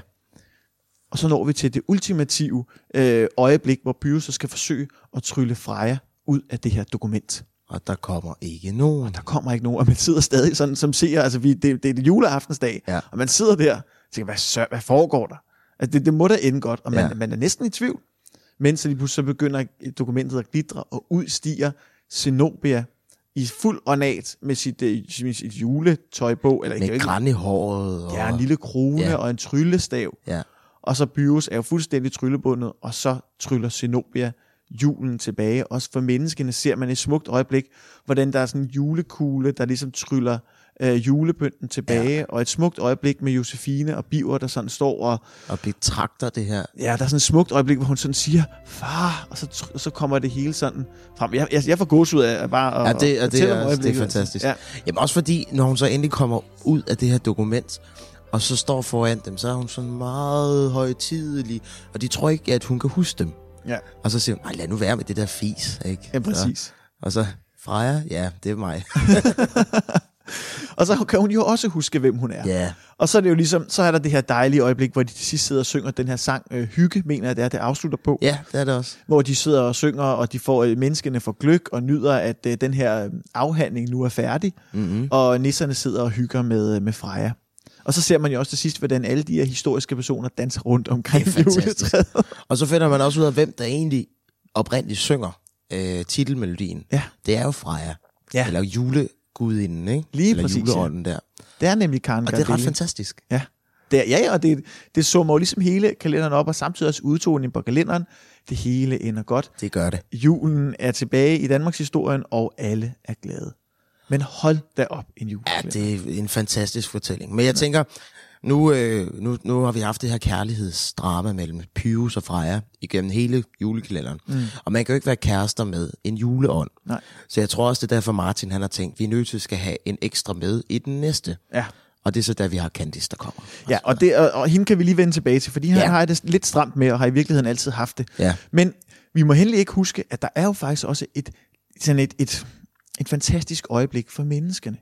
Og så når vi til det ultimative øh, øjeblik, hvor Bius så skal forsøge at trylle Freja ud af det her dokument. Og der kommer ikke nogen. Der kommer ikke nogen, og man sidder stadig sådan som ser, altså vi, det, det er juleaftensdag, Ja. og man sidder der og tænker, hvad, sør, hvad foregår der? Altså det, det må da ende godt, og man, Ja. man er næsten i tvivl. Men så lige pludselig så begynder dokumentet at glitre, og ud stiger Zenobia i fuld ornat med sit, øh, med sit juletøj på, eller Med ikke, græn i håret. Og... ja, en lille krone ja. og en tryllestav. Ja. Og så Byrus er jo fuldstændig tryllebundet, og så tryller Zenobia julen tilbage. Også for menneskene ser man et smukt øjeblik, hvordan der er sådan en julekugle, der ligesom tryller øh, julepynten tilbage, ja. og et smukt øjeblik med Josefine og Biver, der sådan står og, Og betragter det her. ja, der er sådan et smukt øjeblik, hvor hun sådan siger, far, og så, tr- så kommer det hele sådan frem. Jeg, jeg, jeg får gåsehud af bare at Ja, det, at og det, er, det er fantastisk. Ja. Jamen også fordi, når hun så endelig kommer ud af det her dokument, og så står foran dem, så er hun sådan meget højtidelig, og de tror ikke, at hun kan huske dem. Ja. Og så siger hun, "Ej, lad nu være med det der fis, ikke? ja, præcis. Og så, Freja, ja, det er mig. Og så kan hun jo også huske, hvem hun er. Ja. Og så er det jo ligesom, så er der det her dejlige øjeblik, hvor de til sidst sidder og synger den her sang, øh, Hygge, mener jeg det er, det afslutter på. Ja, det er det også. Hvor de sidder og synger, og de får, øh, menneskene får gløk og nyder, at øh, den her afhandling nu er færdig. Mm-hmm. Og nisserne sidder og hygger med, med Freja. Og så ser man jo også til sidst, hvordan alle de her historiske personer danser rundt omkring juletræet. Og så finder man også ud af, hvem der egentlig oprindeligt synger øh, titelmelodien. Ja. Det er jo Freja. Ja. Eller julegudinden, ikke? Lige Eller præcis, ja. juleånden der. Det er nemlig Karen Og det er ret Gardelle. fantastisk. Ja. Det er, ja, ja, og det, det summer jo ligesom hele kalenderen op, og samtidig også udtoningen på kalenderen. Det hele ender godt. Det gør det. Julen er tilbage i Danmarks historien, og alle er glade. Men hold da op en Ja, julekalender. det er en fantastisk fortælling. Men jeg tænker, nu, øh, nu, nu har vi haft det her kærlighedsdrama mellem Pyrus og Freja igennem hele julekalenderen. Mm. Og man kan jo ikke være kærester med en juleånd. Nej. Så jeg tror også, det er derfor Martin han har tænkt, vi er nødt til at skal have en ekstra med i den næste. Ja. Og det er så der, vi har Candice, der kommer. Ja, og, det, og, og hende kan vi lige vende tilbage til, fordi han Ja. har det lidt stramt med, og har i virkeligheden altid haft det. Ja. Men vi må endelig ikke huske, at der er jo faktisk også et, sådan et, et, et fantastisk øjeblik for menneskene.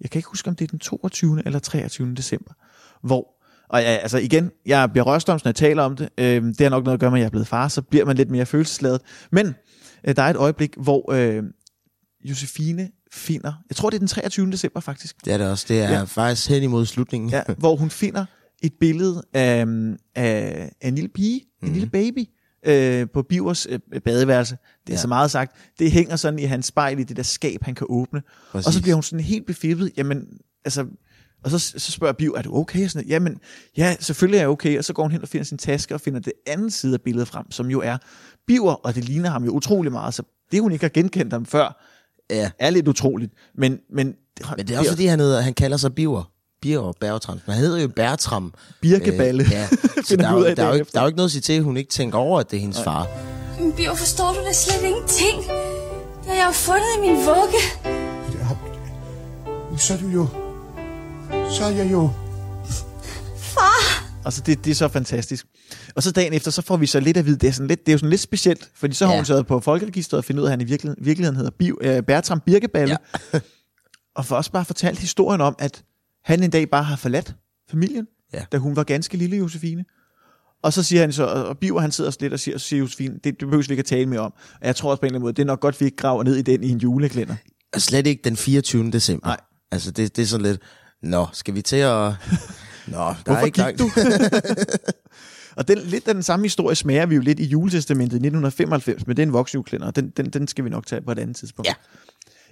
Jeg kan ikke huske, om det er den 22. eller 23. december, hvor, og ja, altså igen, jeg bliver rørstomst, når jeg taler om det. Øh, det har nok noget at gøre med, at jeg er blevet far, så bliver man lidt mere følelsesladet. Men øh, der er et øjeblik, hvor øh, Josefine finder, jeg tror det er den 23. december faktisk, Det er det også. Det er Ja. ja. faktisk hen imod slutningen. ja, hvor hun finder et billede af, af, af en lille pige, mm. en lille baby, øh, på Bivers øh, badeværelse. Det er ja. Så meget sagt. Det hænger sådan i hans spejl i det der skab, han kan åbne. Præcis. Og så bliver hun sådan helt befippet. Jamen, altså... Og så, så spørger Biv, er du okay? Og Sådan. Jamen, ja, selvfølgelig er jeg okay. Og så går hun hen og finder sin taske og finder det anden side af billedet frem, som jo er Biver, og det ligner ham jo utrolig meget. Så det, hun ikke har genkendt ham før, ja. er lidt utroligt. Men, men, Men det er også fordi, han, hedder, han kalder sig Biver. Biver Bertram. Han hedder jo Bertram. Birkeballe. Øh, ja. Så der, er, jo- der, er jo ikke, der er jo ikke noget at sige til, at hun ikke tænker over, at det er hendes far. Men Biver, forstår du da slet ingenting? Det har jeg jo fundet i min vugge. Så er du jo... Så er jeg jo... Altså, det, det er så fantastisk. Og så dagen efter, så får vi så lidt at vide, det er, sådan lidt, det er jo sådan lidt specielt, fordi så har Ja. hun taget på folkeregisteret og fundet ud af, at han i virkeligheden, virkeligheden hedder Biv, øh, Bertram Birkeballe. Ja. og for også bare fortalt historien om, at han en dag bare har forladt familien, Ja. da hun var ganske lille, Josefine. Og så siger han så, og Biver han sidder lidt og siger, siger Josefine, det, det behøver vi ikke at tale mere om. Og jeg tror også på en eller anden måde, det er nok godt, vi ikke graver ned i den i en juleklænder. Og Slet ikke den 24. december. Nej. Altså, det, det er sådan lidt... Nå, skal vi til at... Nå, der er Hvorfor ikke gik du? og den, lidt af den samme historie smager vi jo lidt i juletestamentet i 1995, men det er en voksenjuleklænder, og den, den, den skal vi nok tage på et andet tidspunkt. Ja.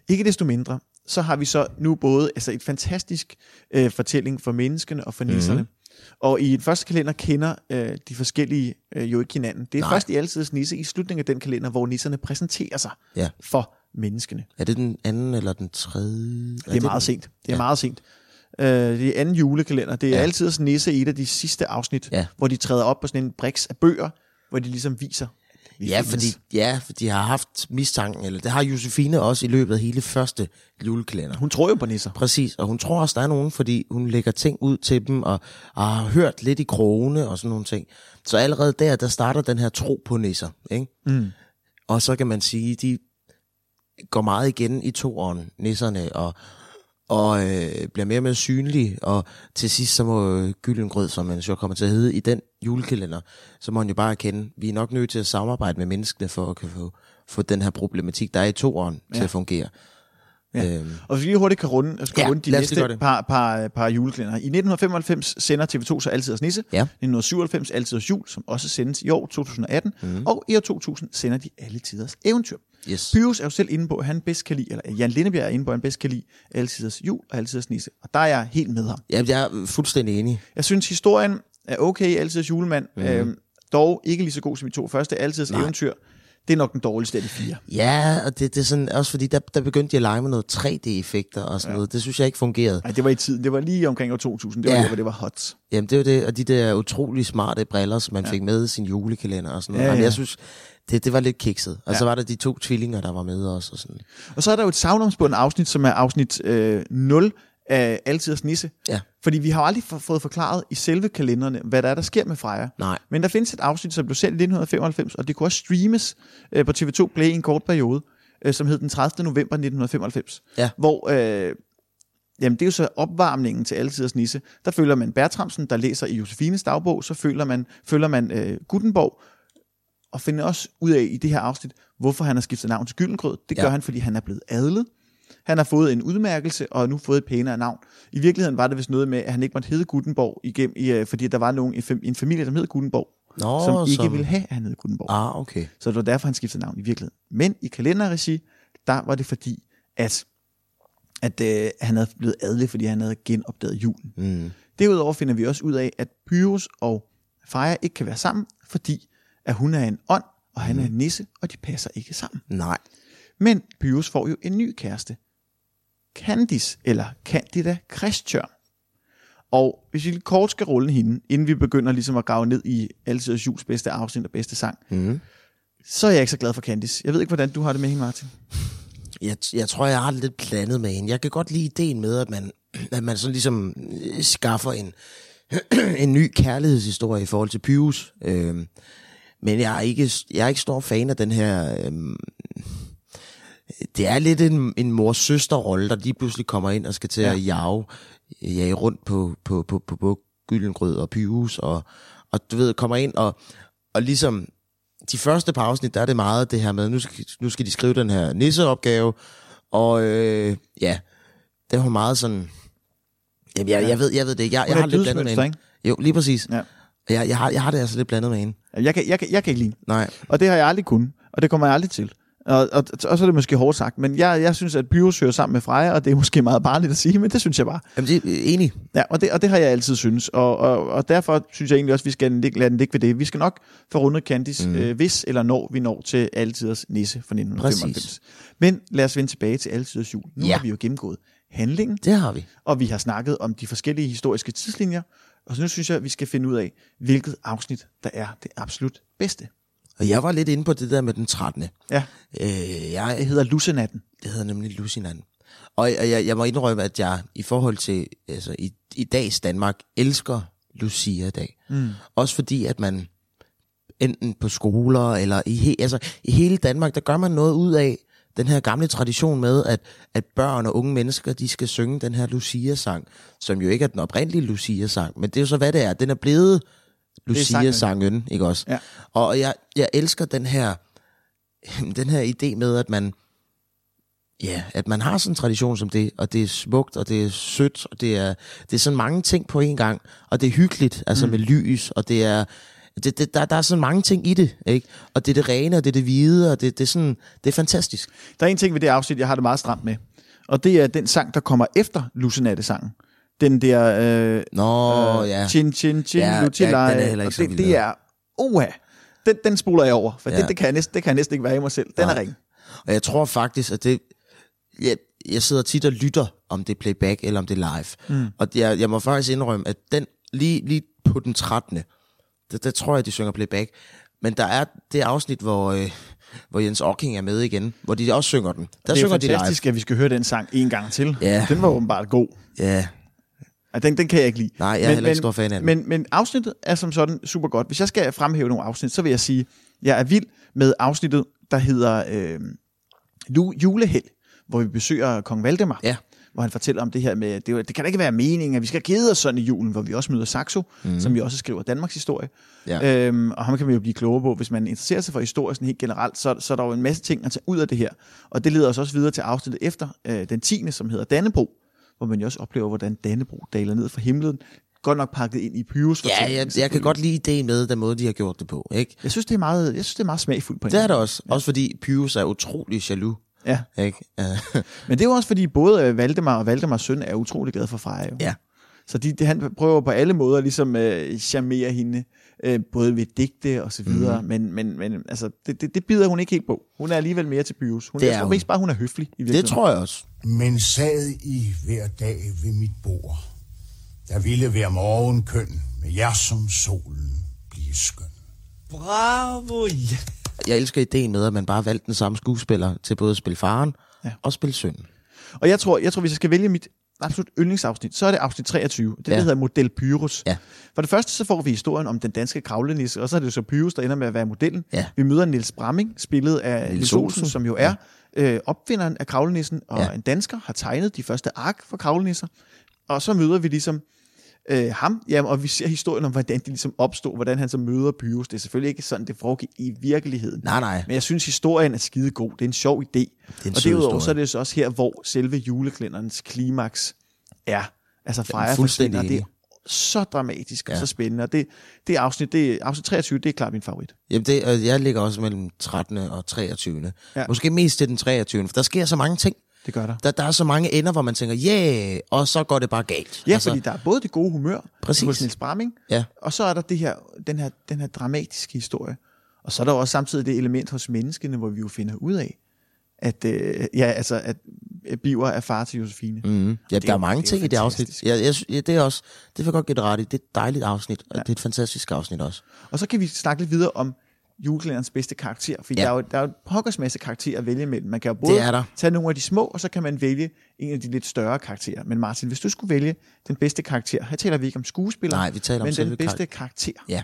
Ikke desto mindre, så har vi så nu både altså et fantastisk øh, fortælling for menneskene og for nisserne. Mm-hmm. Og i den første kalender kender øh, de forskellige øh, jo ikke hinanden. Det er Nej. Først i altid nisse i slutningen af den kalender, hvor nisserne præsenterer sig Ja. for menneskene. Er det den anden eller den tredje? Det er meget sent. Det er ja. Meget sent. Øh, det er anden julekalender. Det er ja. Ja. altid sådan nisse i et af de sidste afsnit, Ja. hvor de træder op på sådan en briks af bøger, hvor de ligesom viser. Ja, fordi, ja, for de har haft mistanken, eller det har Josefine også i løbet af hele første julekalender. Hun tror jo på nisser. Præcis, og hun tror også, der er nogen, fordi hun lægger ting ud til dem, og, og har hørt lidt i krogene og sådan nogle ting. Så allerede der, der starter den her tro på nisser, ikke? Mm. Og så kan man sige, de går meget igen i toeren, nisserne, og, og øh, bliver mere og mere synlige, og til sidst så må øh, Gyllengrød, som man så kommer til at hedde i den julekalender, så må man jo bare erkende, vi er nok nødt til at samarbejde med menneskene for at kan få, få den her problematik, der er i toeren, ja. til at fungere. Ja. Øhm, Og hvis vi lige hurtigt kan runde, skal Ja, runde de os næste par, par, par julekalender. I 1995 sender TV2 så Altid Nisse. Ja. 1997 Altid Jul, som også sendes i år 2018. Mhm. Mm. Og i år 2000 sender de Alle Tiders Eventyr. Yes. Pyrus er jo selv inde på, at han bedst kan lide, eller Jan Lindebjerg er inde på, at han bedst kan lide Alle Tiders Jul og Alle Tiders Nisse. Og der er jeg helt med ham. Ja, jeg er fuldstændig enig. Jeg synes, historien er okay, Altiders Julemand. Mm. Øhm, dog ikke lige så god som de to første. Altiders Nej. Eventyr. Det er nok den dårligste af de fire. Ja, og det, det er sådan, også fordi, der, der begyndte de at lege med noget 3D-effekter og sådan ja. noget. Det synes jeg ikke fungerede. Nej, det var i tiden. Det var lige omkring år 2000. Det var Ja. der, hvor det var hot. Jamen, det er jo det, og de der utrolig smarte briller, som man ja. fik med i sin julekalender og sådan noget. Ja, Ja, ja. ja. Jeg synes, det, det var lidt kikset. Og Ja. så var der de to tvillinger, der var med også. Og sådan. Og så er der jo et savnomsbundet afsnit, som er afsnit øh, 0 af Altiders Nisse. Ja. Fordi vi har aldrig fået forklaret i selve kalenderne, hvad der er, der sker med Freja. Nej. Men der findes et afsnit, som blev sendt i 1995, og det kunne også streames øh, på TV2 Play i en kort periode, øh, som hed den 30. november 1995. Ja. Hvor øh, jamen det er jo så opvarmningen til Altiders Nisse. Der følger man Bertramsen, der læser i Josefines dagbog, så følger man, følger man øh, Gutenborg, og finder også ud af i det her afsnit, hvorfor han har skiftet navn til Gyldengrød. Det gør Ja. han, fordi han er blevet adlet. Han har fået en udmærkelse, og har nu fået et pænere navn. I virkeligheden var det vist noget med, at han ikke måtte hedde Gutenborg, igennem, i, øh, fordi der var nogen en familie, som hed Gutenborg, Nå, som ikke som- ville have, at han hed Gutenborg. Ah, okay. Så det var derfor, han skiftede navn i virkeligheden. Men i kalenderregi, der var det fordi, at, at øh, han havde blevet adelig, fordi han havde genopdaget julen. Mm. Derudover finder vi også ud af, at Pyrus og Freja ikke kan være sammen, fordi at hun er en ånd, og han er en nisse, og de passer ikke sammen. Nej. Men Pyrus får jo en ny kæreste. Candice, eller Candida Christian. Og hvis vi kort skal rulle hende, inden vi begynder ligesom at grave ned i Altid Jules bedste afsnit og bedste sang, Mm. så er jeg ikke så glad for Candice. Jeg ved ikke, hvordan du har det med hende, Martin. Jeg, jeg tror, jeg har lidt blandet med hende. Jeg kan godt lide ideen med, at man, at man sådan ligesom øh, skaffer en, en ny kærlighedshistorie i forhold til Pyrus. Øhm, men jeg er, ikke, jeg er ikke stor fan af den her... Øhm, det er lidt en, en mor-søster-rolle, der lige pludselig kommer ind og skal til ja. at jage, jage rundt på, på, på, på, på Gyldengrød og Pyrus, og, og du ved, kommer ind og, og ligesom de første par afsnit, der er det meget det her med, nu skal, nu skal de skrive den her nisseopgave, og øh, ja, det var meget sådan, jamen jeg, jeg, ved, jeg ved det ikke, jeg, jeg har lidt blandet. Jo, lige præcis. Ja. Jeg, jeg, har, jeg har det altså lidt blandet med hende. Jeg kan, jeg, kan, jeg kan ikke lide. Nej. Og det har jeg aldrig kunnet. Og det kommer jeg aldrig til. Og, og, og så er det måske hårdt sagt, men jeg, jeg synes, at Pyrus hører sammen med Freja, og det er måske meget barnligt at sige, men det synes jeg bare. Jamen, det er enig. Ja, og det, og det har jeg altid synes, og, og, og derfor synes jeg egentlig også, at vi skal lade den ligge ved det. Vi skal nok få rundet Candice, mm. øh, hvis eller når vi når til Altiders Nisse fra 1995. Præcis. Men lad os vende tilbage til Altiders Jul. Nu Ja. har vi jo gennemgået handlingen, Det har vi. og vi har snakket om de forskellige historiske tidslinjer, og så nu synes jeg, at vi skal finde ud af, hvilket afsnit, der er det absolut bedste. Og jeg var lidt inde på det der med den 13. Ja, Øh, jeg, det hedder Lucenatten. Det hedder nemlig Lucinan. Og, og jeg, jeg må indrømme, at jeg i forhold til altså, i, i dags Danmark elsker Lucia-dag. Mm. Også fordi, at man enten på skoler eller i, he, altså, i hele Danmark, der gør man noget ud af den her gamle tradition med, at, at børn og unge mennesker, de skal synge den her Lucia-sang, som jo ikke er den oprindelige Lucia-sang, men det er jo så, hvad det er. Den er blevet sangen. Lucia-sangen, ikke også? Ja. Og jeg, jeg elsker den her, den her idé med, at man, Ja, at man har sådan en tradition som det, og det er smukt, og det er sødt, og det er, det er sådan mange ting på en gang, og det er hyggeligt, altså mm. med lys, og det er, det, det, der, der er sådan mange ting i det, ikke? Og det er det rene, og det er det hvide, og det, det, er sådan, det er fantastisk. Der er en ting ved det afsnit, jeg har det meget stramt med. Og det er den sang, der kommer efter Lucenatte-sangen. Den der... Øh, Nå, øh, ja. Chin, chin, chin, Ja, ja, ja, den er heller ikke det, det er... Oha! Den, den spoler jeg over, for Ja. det, det, kan jeg næsten, det kan jeg næsten ikke være i mig selv. Den Nej. er ring. Og jeg tror faktisk, at det... Jeg, jeg sidder tit og lytter, om det er playback eller om det er live. Mm. Og jeg, jeg må faktisk indrømme, at den lige, lige på den 13. Der, der tror jeg, de synger playback. Men der er det afsnit, hvor, øh, hvor Jens Ocking er med igen, hvor de også synger den. Der det er synger de live. fantastisk, at vi skal høre den sang en gang til. Ja. Den var åbenbart god. Ja, Ja, den, den kan jeg ikke lide. Nej, jeg er heller ikke stor fan af den. Men, men afsnittet er som sådan super godt. Hvis jeg skal fremhæve nogle afsnit, så vil jeg sige, jeg er vild med afsnittet, der hedder øh, Juleheld, hvor vi besøger kong Valdemar. Ja. Hvor han fortæller om det her med, det, det kan da ikke være meningen, at vi skal kede os sådan i julen, hvor vi også møder Saxo, mm. som vi også skriver Danmarks historie. Ja. Øhm, og ham kan vi jo blive klogere på, hvis man interesserer sig for historie sådan helt generelt, så, så er der jo en masse ting at tage ud af det her. Og det leder os også videre til afsnittet efter øh, den 10., som hedder Dannebro, hvor man jo også oplever, hvordan Dannebro daler ned fra himlen. Godt nok pakket ind i Pyrus. ja jeg, jeg kan godt lide ideen med den måde, de har gjort det på. Ikke? Jeg synes, det er meget, jeg synes, det er meget smagfuldt på en Det er det også. Ja. Også fordi Pyrus er utrolig jaloux. Ja. Ikke? Men det er jo også fordi, både øh, Valdemar og Valdemars søn er utrolig glade for Freja. Jo. ja. Så de, de, han prøver på alle måder ligesom øh, charmere hende, øh, både ved digte og så videre, mm. men, men, men altså, det, det, det bider hun ikke helt på. Hun er alligevel mere til Pyrus. Hun, Det jeg er tror hun. mest bare, hun er høflig i virkeligheden. Det tror jeg også. Men sad I hver dag ved mit bord, der ville være morgenkøn med jer som solen blive skøn. Bravo, ja. Jeg elsker ideen med, at man bare valgte den samme skuespiller til både at spille faren ja. og spille sønnen. Og jeg tror, jeg tror, hvis jeg skal vælge mit absolut yndlingsafsnit, så er det afsnit 23. Det, Ja. der hedder Model Pyrus. Ja. For det første så får vi historien om den danske kravlenisse, og så er det så Pyrus, der ender med at være modellen. Ja. Vi møder Niels Bramming, spillet af Niels Olsen, som jo er øh, opfinderen af kravlenissen, og Ja. en dansker har tegnet de første ark for kravlenisser. Og så møder vi ligesom øh, ham, jamen, og vi ser historien om, hvordan det ligesom opstod, hvordan han så møder Pyrus. Det er selvfølgelig ikke sådan, det foregik i virkeligheden. Nej, nej. Men jeg synes, historien er skide god. Det er en sjov idé. Det er en og derudover så er det så også her, hvor selve juleklæderens klimaks er. Altså Freja forsvinder. Det er så dramatisk og Ja. så spændende. Og det, det afsnit, det afsnit 23, det er klart min favorit. Jamen, det, jeg ligger også mellem 13. og 23. Ja. Ja. Måske mest til den 23. For der sker så mange ting. Det gør der. Der, der er så mange ender, hvor man tænker, yeah, og så går det bare galt. Ja, altså, fordi der er både det gode humør Præcis. hos Niels Bramming, Ja. og så er der det her, den, her, den her dramatiske historie. Og så er der også samtidig det element hos menneskene, hvor vi jo finder ud af, at, øh, ja, altså, at Biver er far til Josefine. Mm. Ja, Det er der er jo- mange det er ting i det afsnit. Ja, jeg, ja, det er også, det vil jeg godt give det ret i. Det er et dejligt afsnit, og det er et fantastisk afsnit også. Og så kan vi snakke lidt videre om julekalenderens bedste karakter, for ja. Der, er jo, der er jo pokkers masse karakterer at vælge mellem. Man kan jo både tage nogle af de små, og så kan man vælge en af de lidt større karakterer. Men Martin, hvis du skulle vælge den bedste karakter, her taler vi ikke om skuespiller, Nej, vi taler om men selve den bedste karakter. Ja.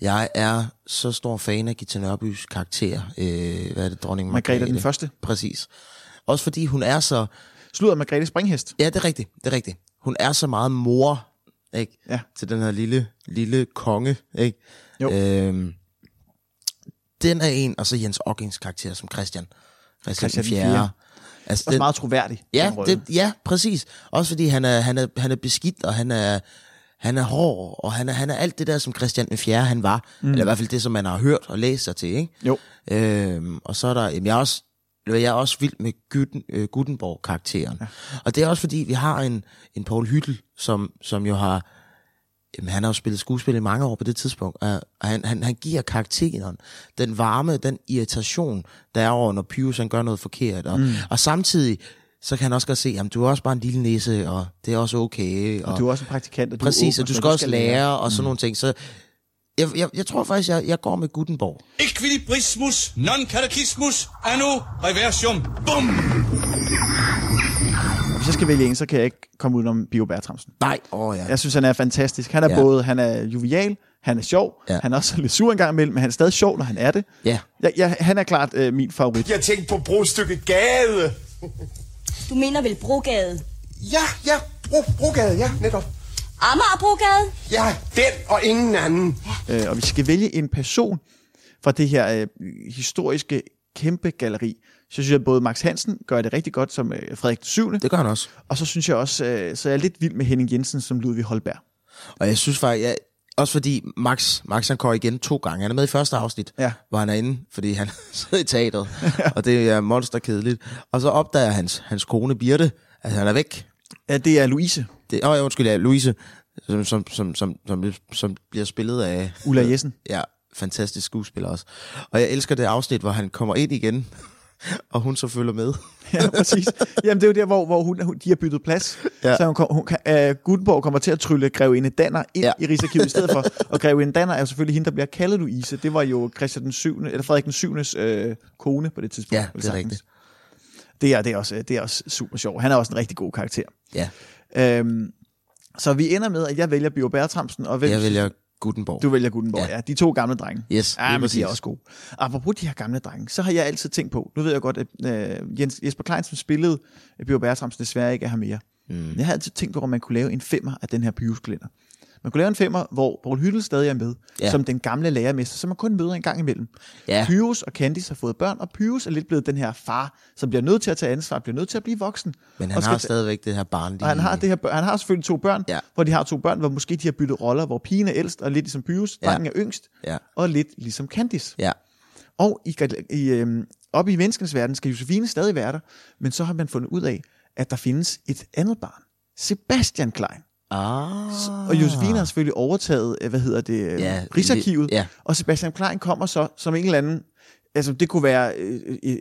Jeg er så stor fan af Gita Nørbys karakter. Øh, hvad er det, dronning Margrethe Margrethe? den første. Præcis. Også fordi hun er så... Slutter Margrethe Springhest. Ja, det er rigtigt. Det er rigtigt. Hun er så meget mor, ikke? Ja. Til den her lille, lille konge, ikke? Jo. Øhm, den er en, og så Jens Ockings karakter som Christian. Christian, Christian Christian den 4. fjerde. Altså, Også meget troværdig. Ja, den det, ja, præcis. Også fordi han er, han er, han er beskidt, og han er, han er hård, og han er, han er alt det der, som Christian den 4. han var. Mm. Eller i hvert fald det, som man har hørt og læst sig til, ikke? Jo. Øhm, og så er der, jamen jeg er også, jeg er også vild med Guten, øh, Gutenborg-karakteren. Ja. Og det er også fordi, vi har en, en Paul Hyttel, som, som jo har, jamen han har jo spillet skuespil i mange år på det tidspunkt, og og han, han, han giver karakteren den varme, den irritation, der er over, når Pius han gør noget forkert. Og, mm. og samtidig, så kan han også godt se, at du er også bare en lille næse, og det er også okay. Og, Og du er også en praktikant, og du præcis, åben, og du skal også lære, og sådan nogle ting. Så jeg, jeg, jeg tror faktisk, jeg, jeg går med Gutenborg. Equilibrismus, non catechismus, anno reversium. Bum! Hvis jeg skal vælge en, så kan jeg ikke komme udenom Bio Bertramsen. Nej, åh oh, ja. Jeg synes, han er fantastisk. Han er Ja. ja. både han er jovial, han er sjov, Ja. ja. han er også lidt sur en gang imellem, men han er stadig sjov, når han er det. Ja. Ja, ja, han er klart øh, min favorit. Jeg tænkte på brudstykket gade. Du mener vel Brogade? Ja, ja, bro, brogade, ja, netop. Amagerbrogade? Ja, den og ingen anden. Øh, og vi skal vælge en person fra det her øh, historiske kæmpe galleri. Så synes jeg, at både Max Hansen gør det rigtig godt som øh, Frederik 7. Det gør han også. Og så synes jeg også, øh, så er jeg lidt vild med Henning Jensen som Ludvig Holberg. Og jeg synes faktisk, jeg, også fordi Max, Max han går igen to gange. Han er med i første afsnit, Ja. hvor han er inde, fordi han sidder i teateret, og det er monsterkedeligt. Og så opdager hans, hans kone Birte, at han er væk. Ja, det er Louise Det, åh, oh, undskyld, ja, Louise, som, som, som, som, som, som bliver spillet af... Ulla Jessen. Ja, fantastisk skuespiller også. Og jeg elsker det afsnit, hvor han kommer ind igen, og hun så følger med. Ja, præcis. Jamen, det er jo der, hvor, hvor hun, hun, de har byttet plads. Ja. Så hun, kom- hun, uh, Gutenborg kommer til at trylle Grevinde Danner ind Ja. i Rigsarkivet i stedet for. Og Grevinde Danner er jo selvfølgelig hende, der bliver kaldet Louise. Det var jo Christian den 7., eller Frederik den 7. Øh, kone på det tidspunkt. Ja, det er rigtigt. Det er, det, er også, det er også super sjovt. Han er også en rigtig god karakter. Ja, Øhm, så vi ender med, at jeg vælger Bio Bertramsen, og hvem jeg vælger Gutenborg. du vælger Gutenborg. Ja. Ja. de to gamle drenge. Yes, ja, lige men de er også gode. Apropos de her gamle drenge, så har jeg altid tænkt på, nu ved jeg godt, at øh, Jens, Jesper Klein, som spillede Bio Bertramsen, desværre ikke er her mere. Mm. Jeg har altid tænkt på, om man kunne lave en femmer af den her Pyrus-kalender. Man kunne lave en femmer, hvor Paul Hyttel stadig er med, Ja. som den gamle lærermester, som man kun møder en gang imellem. Ja. Pyrus og Candice har fået børn, og Pyrus er lidt blevet den her far, som bliver nødt til at tage ansvar, bliver nødt til at blive voksen. Men han og har ta- stadigvæk det her barn. og han har, det her, han har selvfølgelig to børn, Ja. hvor de har to børn, hvor måske de har byttet roller, hvor pigen er ældst, og lidt ligesom Pyrus, Ja. drengen er yngst, Ja. og lidt ligesom Candice. Ja, Og i, i, øhm, oppe i menneskenes verden skal Josefine stadig være der, men så har man fundet ud af, at der findes et andet barn, Sebastian Klein. Ah. Og Josefine har selvfølgelig overtaget, øh, hvad hedder det, Ja, ja, Rigsarkivet, ja. og Sebastian Klein kommer så som en eller anden, altså det kunne være øh, øh,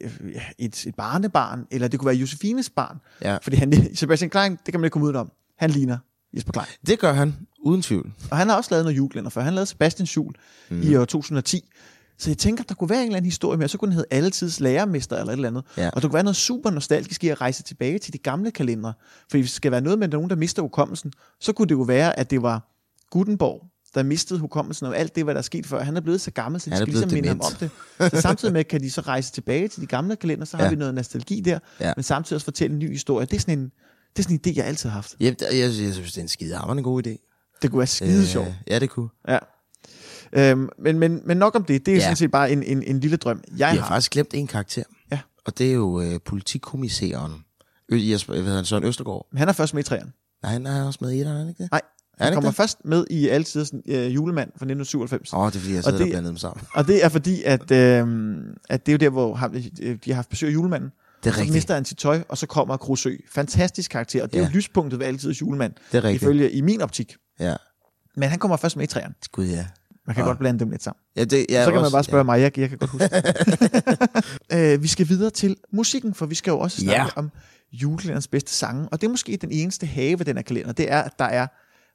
et, et barnebarn, eller det kunne være Josefines barn, Ja. fordi han, Sebastian Klein, det kan man ikke komme ud om, han ligner Jesper Klein. Det gør han, uden tvivl. Og han har også lavet noget julekalender før. Han lavede Sebastians jul mm. I år 2010. Så jeg tænker, der kunne være en eller anden historie med, og så kunne den hedde Alletids Lærermester eller et eller andet. Ja. Og der kunne være noget super nostalgisk i at rejse tilbage til de gamle kalendere. For hvis det skal være noget med nogen, der mister hukommelsen, så kunne det jo være, at det var Gutenborg, der mistede hukommelsen og alt det, hvad der er sket før. Han er blevet så gammel, så de Han skal ligesom minde ham om det. Så samtidig med, kan de så rejse tilbage til de gamle kalender, så har Ja. vi noget nostalgi der, Ja. men samtidig også fortælle en ny historie. Det er sådan en, det er sådan en idé, jeg altid har haft. Ja, jeg, jeg, jeg synes, det er en skide god idé. Det kunne være skide øh, sjovt. Ja, det kunne. Ja. Øhm, men, men, men nok om det. Det er ja. Sådan set bare en, en, en lille drøm. Jeg Jeg har. har faktisk glemt en karakter. Ja. Og det er jo øh, politikommissæren. Ø, Jesper, hvad hedder han, Søren Østergaard. Han er først med i træerne. Nej, han er også med i etteren, er ikke det? Nej, Er han kommer det? først med i altid øh, julemand fra 1997. Åh, oh, det er fordi, jeg Og sidder det- og blandet dem sammen. Og det er fordi, at, øh, at det er jo der, hvor ham, øh, de har haft besøg af julemanden. Det er så rigtigt. mister han sit tøj, og så kommer Krusø. Fantastisk karakter, og det er Ja. jo lyspunktet ved altid julemand. Det er rigtigt. Ifølge i min optik. Ja, Men han kommer først med i træerne. gud ja. Man kan Og- godt blande dem lidt sammen. ja, det, ja så kan man også- bare spørge mig, jeg, jeg kan godt huske øh, Vi skal videre til musikken, for vi skal jo også snakke Ja. om julekalenderens bedste sange. Og det er måske den eneste have ved den her kalender, det er, at der er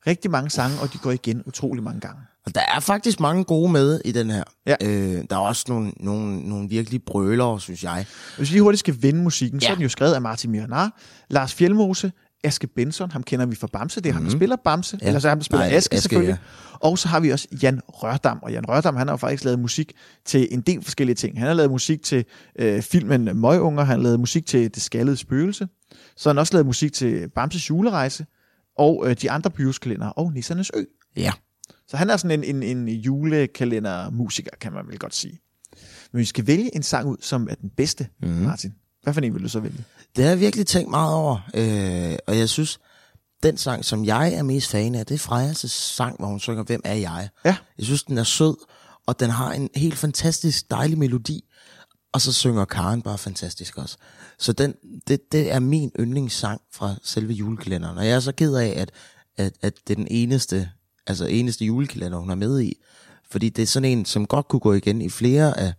rigtig mange sange, og de går igen utrolig mange gange. Og der er faktisk mange gode med i den her. Ja. Øh, der er også nogle, nogle, nogle virkelig brølere, synes jeg. Hvis vi lige hurtigt skal vende musikken, ja. så Ja. er den jo skrevet af Martin Miranar, Lars Fjelmose, Aske Benson, ham kender vi fra Bamse, det er ham, der spiller Bamse, ja. Mhm. Eller så er ham, der spiller Nej, Aske, Aske, selvfølgelig. ja. Og så har vi også Jan Rørdam, og Jan Rørdam, han har jo faktisk lavet musik til en del forskellige ting. Han har lavet musik til øh, filmen Møgunger, han har lavet musik til Det Skaldede Spøgelse, så har han også lavet musik til Bamses julerejse, og øh, de andre byhuskalender, og Nissernes Ø. Ja. Så han er sådan en, en, en julekalendermusiker, kan man vel godt sige. Men vi skal vælge en sang ud, som er den bedste, Mhm. mm-hmm. Martin. Hvad for en vil du så vælge? Det har jeg virkelig tænkt meget over. Øh, og jeg synes, den sang, som jeg er mest fan af, det er Frejas sang, hvor hun synger, Hvem er jeg? Ja. Jeg synes, den er sød, og den har en helt fantastisk dejlig melodi. Og så synger Karen bare fantastisk også. Så den, det, det er min yndlingssang fra selve julekalenderen. Og jeg er så ked af, at, at, at det er den eneste, altså eneste julekalender, hun er med i. Fordi det er sådan en, som godt kunne gå igen i flere af,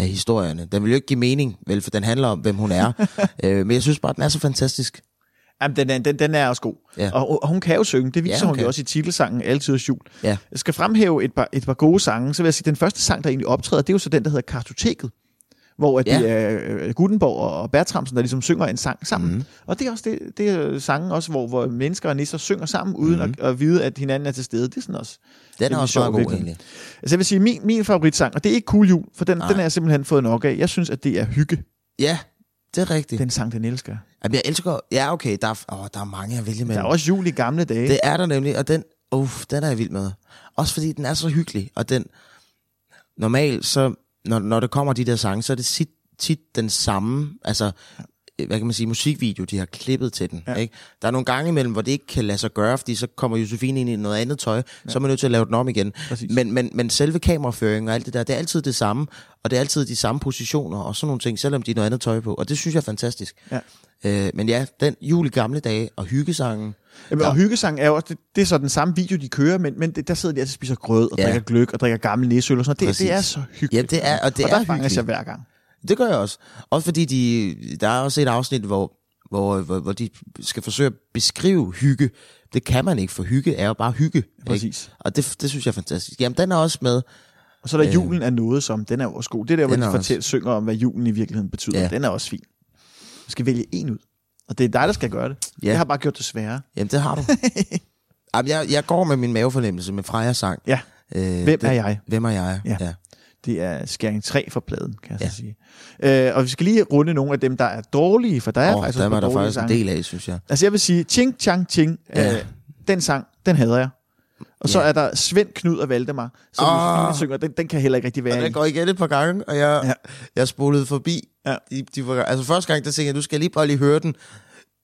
af historierne. Den vil jo ikke give mening, vel, for den handler om, hvem hun er. øh, men jeg synes bare, den er så fantastisk. Jamen, den er, den, den er også god. Ja. Og, og hun kan jo synge. Det viser Ja, hun hun, kan. jo også i titelsangen Altid jul. Ja. Jeg skal fremhæve et par, et par gode sange. Så vil jeg sige, den første sang, der egentlig optræder, det er jo så den, der hedder Kartoteket. Hvor at det Ja. er øh, Gutenborg og Bertramsen, der ligesom synger en sang sammen. Mm. Og det er også det, det er sangen også, hvor, hvor mennesker og nisser synger sammen, uden mm. at, at vide, at hinanden er til stede. Det er sådan også. Den er også meget god, virkelig. egentlig. Altså jeg vil sige, min, min favoritsang, og det er ikke Cool Jul, for den, Nej. den har jeg simpelthen fået nok af. Jeg synes, at det er hygge. Ja, det er rigtigt. Den sang, den elsker. Jamen, jeg elsker... Ja, okay, der er, åh, der er mange, jeg vælger med. Der er også jul i gamle dage. Det er der nemlig, og den, uff, den er jeg vild med. Også fordi den er så hyggelig, og den, normalt, så, når, når der kommer de der sange, så er det tit, tit den samme, altså, hvad kan man sige, musikvideo, de har klippet til den. Ja. Ikke? Der er nogle gange imellem, hvor det ikke kan lade sig gøre, fordi så kommer Josefine ind i noget andet tøj, ja. så er man nødt til at lave den om igen. Præcis. Men, men, men selve kameraføringen og alt det der, det er altid det samme, og det er altid de samme positioner og sådan nogle ting, selvom de er noget andet tøj på. Og det synes jeg er fantastisk. Ja. Øh, men ja, den jul i gamle dage og hyggesangen, Jamen, og hyggesang er jo også, det, det er så den samme video, de kører, men, men det, der sidder de altså og spiser grød og Ja. drikker gløk og drikker gammel næsøl og sådan noget. Det, Præcis. det er så hyggeligt. Ja, det er- og det og er der hyggeligt. jeg hver gang. Det gør jeg også. Også fordi de, der er også et afsnit, hvor, hvor, hvor, hvor de skal forsøge at beskrive hygge. Det kan man ikke, for hygge er jo bare hygge. ikke? Præcis. Og det, det synes jeg er fantastisk. Jamen, den er også med. Og så er der julen er noget som, den er jo også god. Det er der, hvor de er fortæller, synger om, hvad julen i virkeligheden betyder. Ja. Den er også fin. Du skal vælge en ud. Og det er dig, der skal gøre det. Ja. Jeg har bare gjort det sværere. Jamen, det har du. Jamen, jeg, jeg går med min mavefornemmelse med Freja sang. Ja. Øh, Hvem det, er jeg? Hvem er jeg? Ja. ja. Det er skæring 3 for pladen, kan jeg Ja. så sige. Øh, og vi skal lige runde nogle af dem, der er dårlige, for der er Åh, faktisk var nogle der faktisk en del af, synes jeg. Altså jeg vil sige, Ching Chang Ching, Ja. ja. øh, den sang, den hader jeg. Og så Ja. er der Svend, Knud og Valdemar, som oh. synger, den, den kan heller ikke rigtig være Og den går igen et par gange, og jeg, Ja. jeg spolede forbi. Ja. De, de altså første gang, der tænkte jeg, nu skal lige bare lige høre den.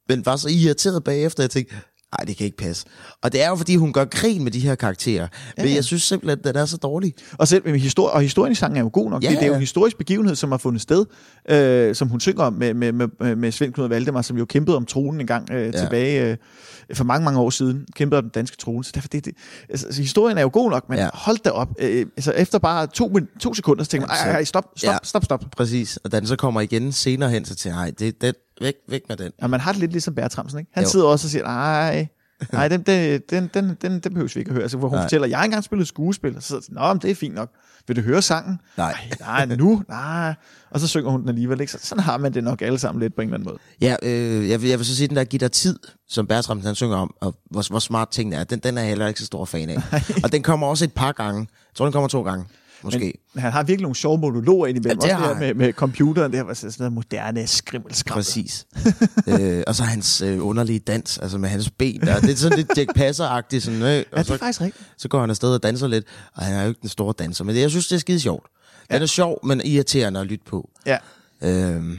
Men var så irriteret bagefter, jeg tænkte, nej, det kan ikke passe. Og det er jo, fordi hun gør grin med de her karakterer. Ja. Men jeg synes simpelthen, at den er så dårlig. Og, selv, med historie, og historien i sangen er jo god nok. Ja, det, det er jo en historisk begivenhed, som har fundet sted, øh, som hun synger om med, med, med, med Svend Knud Valdemar, som jo kæmpede om tronen en gang øh, Ja. tilbage øh, for mange, mange år siden. Kæmpede om den danske trone. Så derfor det, det, altså, altså, historien er jo god nok, men Ja. hold da op. Øh, altså, efter bare to, to sekunder, så tænker man, ej, ej, stop, stop, Ja. stop, stop. Præcis. Og da den så kommer igen senere hen, så tænker jeg, det, det, væk, væk med den. Og man har det lidt ligesom Bertramsen, ikke? Han Jo. sidder også og siger, ej, Nej, den, den, den, den, den, den behøver vi ikke at høre. Altså, hvor hun Nej. Nej. fortæller, jeg har engang spillet skuespil. Og så jeg, Nå, men det er fint nok. Vil du høre sangen? Nej. Nej, nej, nu? Nej. Og så synger hun den alligevel. Ikke? Så, sådan har man det nok alle sammen lidt på en eller anden måde. Ja, øh, jeg, vil, jeg vil så sige, den der Giv dig tid, som Bertram han synger om, og hvor, hvor smart tingene er, den, den er jeg heller ikke så stor fan af. og den kommer også et par gange. Jeg tror, den kommer to gange, måske. Men han har virkelig nogle sjove monologer indimellem. Ja, det også det med, med computeren. Det her var sådan noget moderne skrimmelskrammel. Præcis. øh, og så hans øh, underlige dans, altså med hans ben der. Det er sådan lidt Jack Passer-agtigt. Sådan, øh, Ja, og det så, er faktisk rigtigt. så går han afsted og danser lidt, og han er jo ikke den store danser. Men det, jeg synes, det er skide sjovt. Den er sjov, men irriterende at lytte på. Ja. Øhm,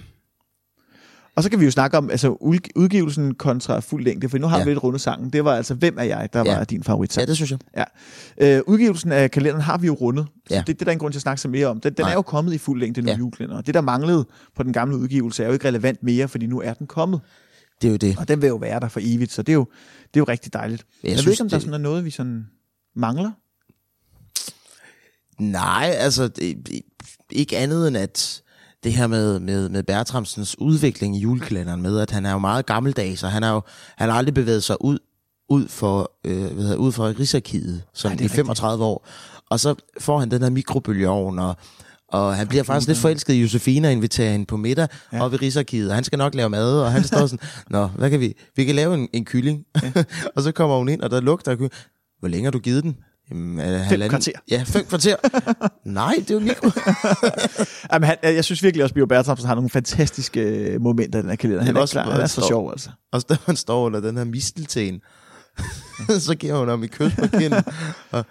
Og så kan vi jo snakke om altså, udg- udgivelsen kontra fuld længde, for nu har Ja. vi lidt runde sangen. Det var altså Hvem er jeg, der Ja. var din favorit ja, det synes jeg. Ja. Øh, udgivelsen af kalenderen har vi jo rundet, så Ja. det, det er der ingen grund til at snakke så mere om. Den, den Nej. er jo kommet i fuld længde nu, Ja. ja. julekalender. Det, der manglede på den gamle udgivelse, er jo ikke relevant mere, fordi nu er den kommet. Det er jo det. Og den vil jo være der for evigt, så det er jo, det er jo rigtig dejligt. Jeg Jeg, synes, ved ikke, om der det- sådan er noget, vi sådan mangler. Nej, altså det, ikke andet end at det her med, med, med Bertramsens udvikling i julekalenderen med, at han er jo meget gammeldags, og han har jo han har aldrig bevæget sig ud, ud for, øh, hvad hedder, ud for Rigsarkivet det er i rigtigt. 35 år. Og så får han den her mikrobølgeovn, og, og han bliver faktisk lidt forelsket i Josefine og inviterer hende på middag ja. op i Rigsarkivet, og han skal nok lave mad, og han står sådan, nå, hvad kan vi? Vi kan lave en, en kylling. Ja. og så kommer hun ind, og der lugter kylling. Hvor længe har du givet den? Jamen, øh, halvanden- kvarter. Ja, fem kvarter. Nej, det er jo mikro. Jamen, han, jeg synes virkelig også, at Bio Bertramsen har nogle fantastiske øh, momenter i den her kalender. Han Det er er, også, klar, han er så sjov, altså. Og så han står under den her mistelten. så giver hun ham i kys på kinden. Og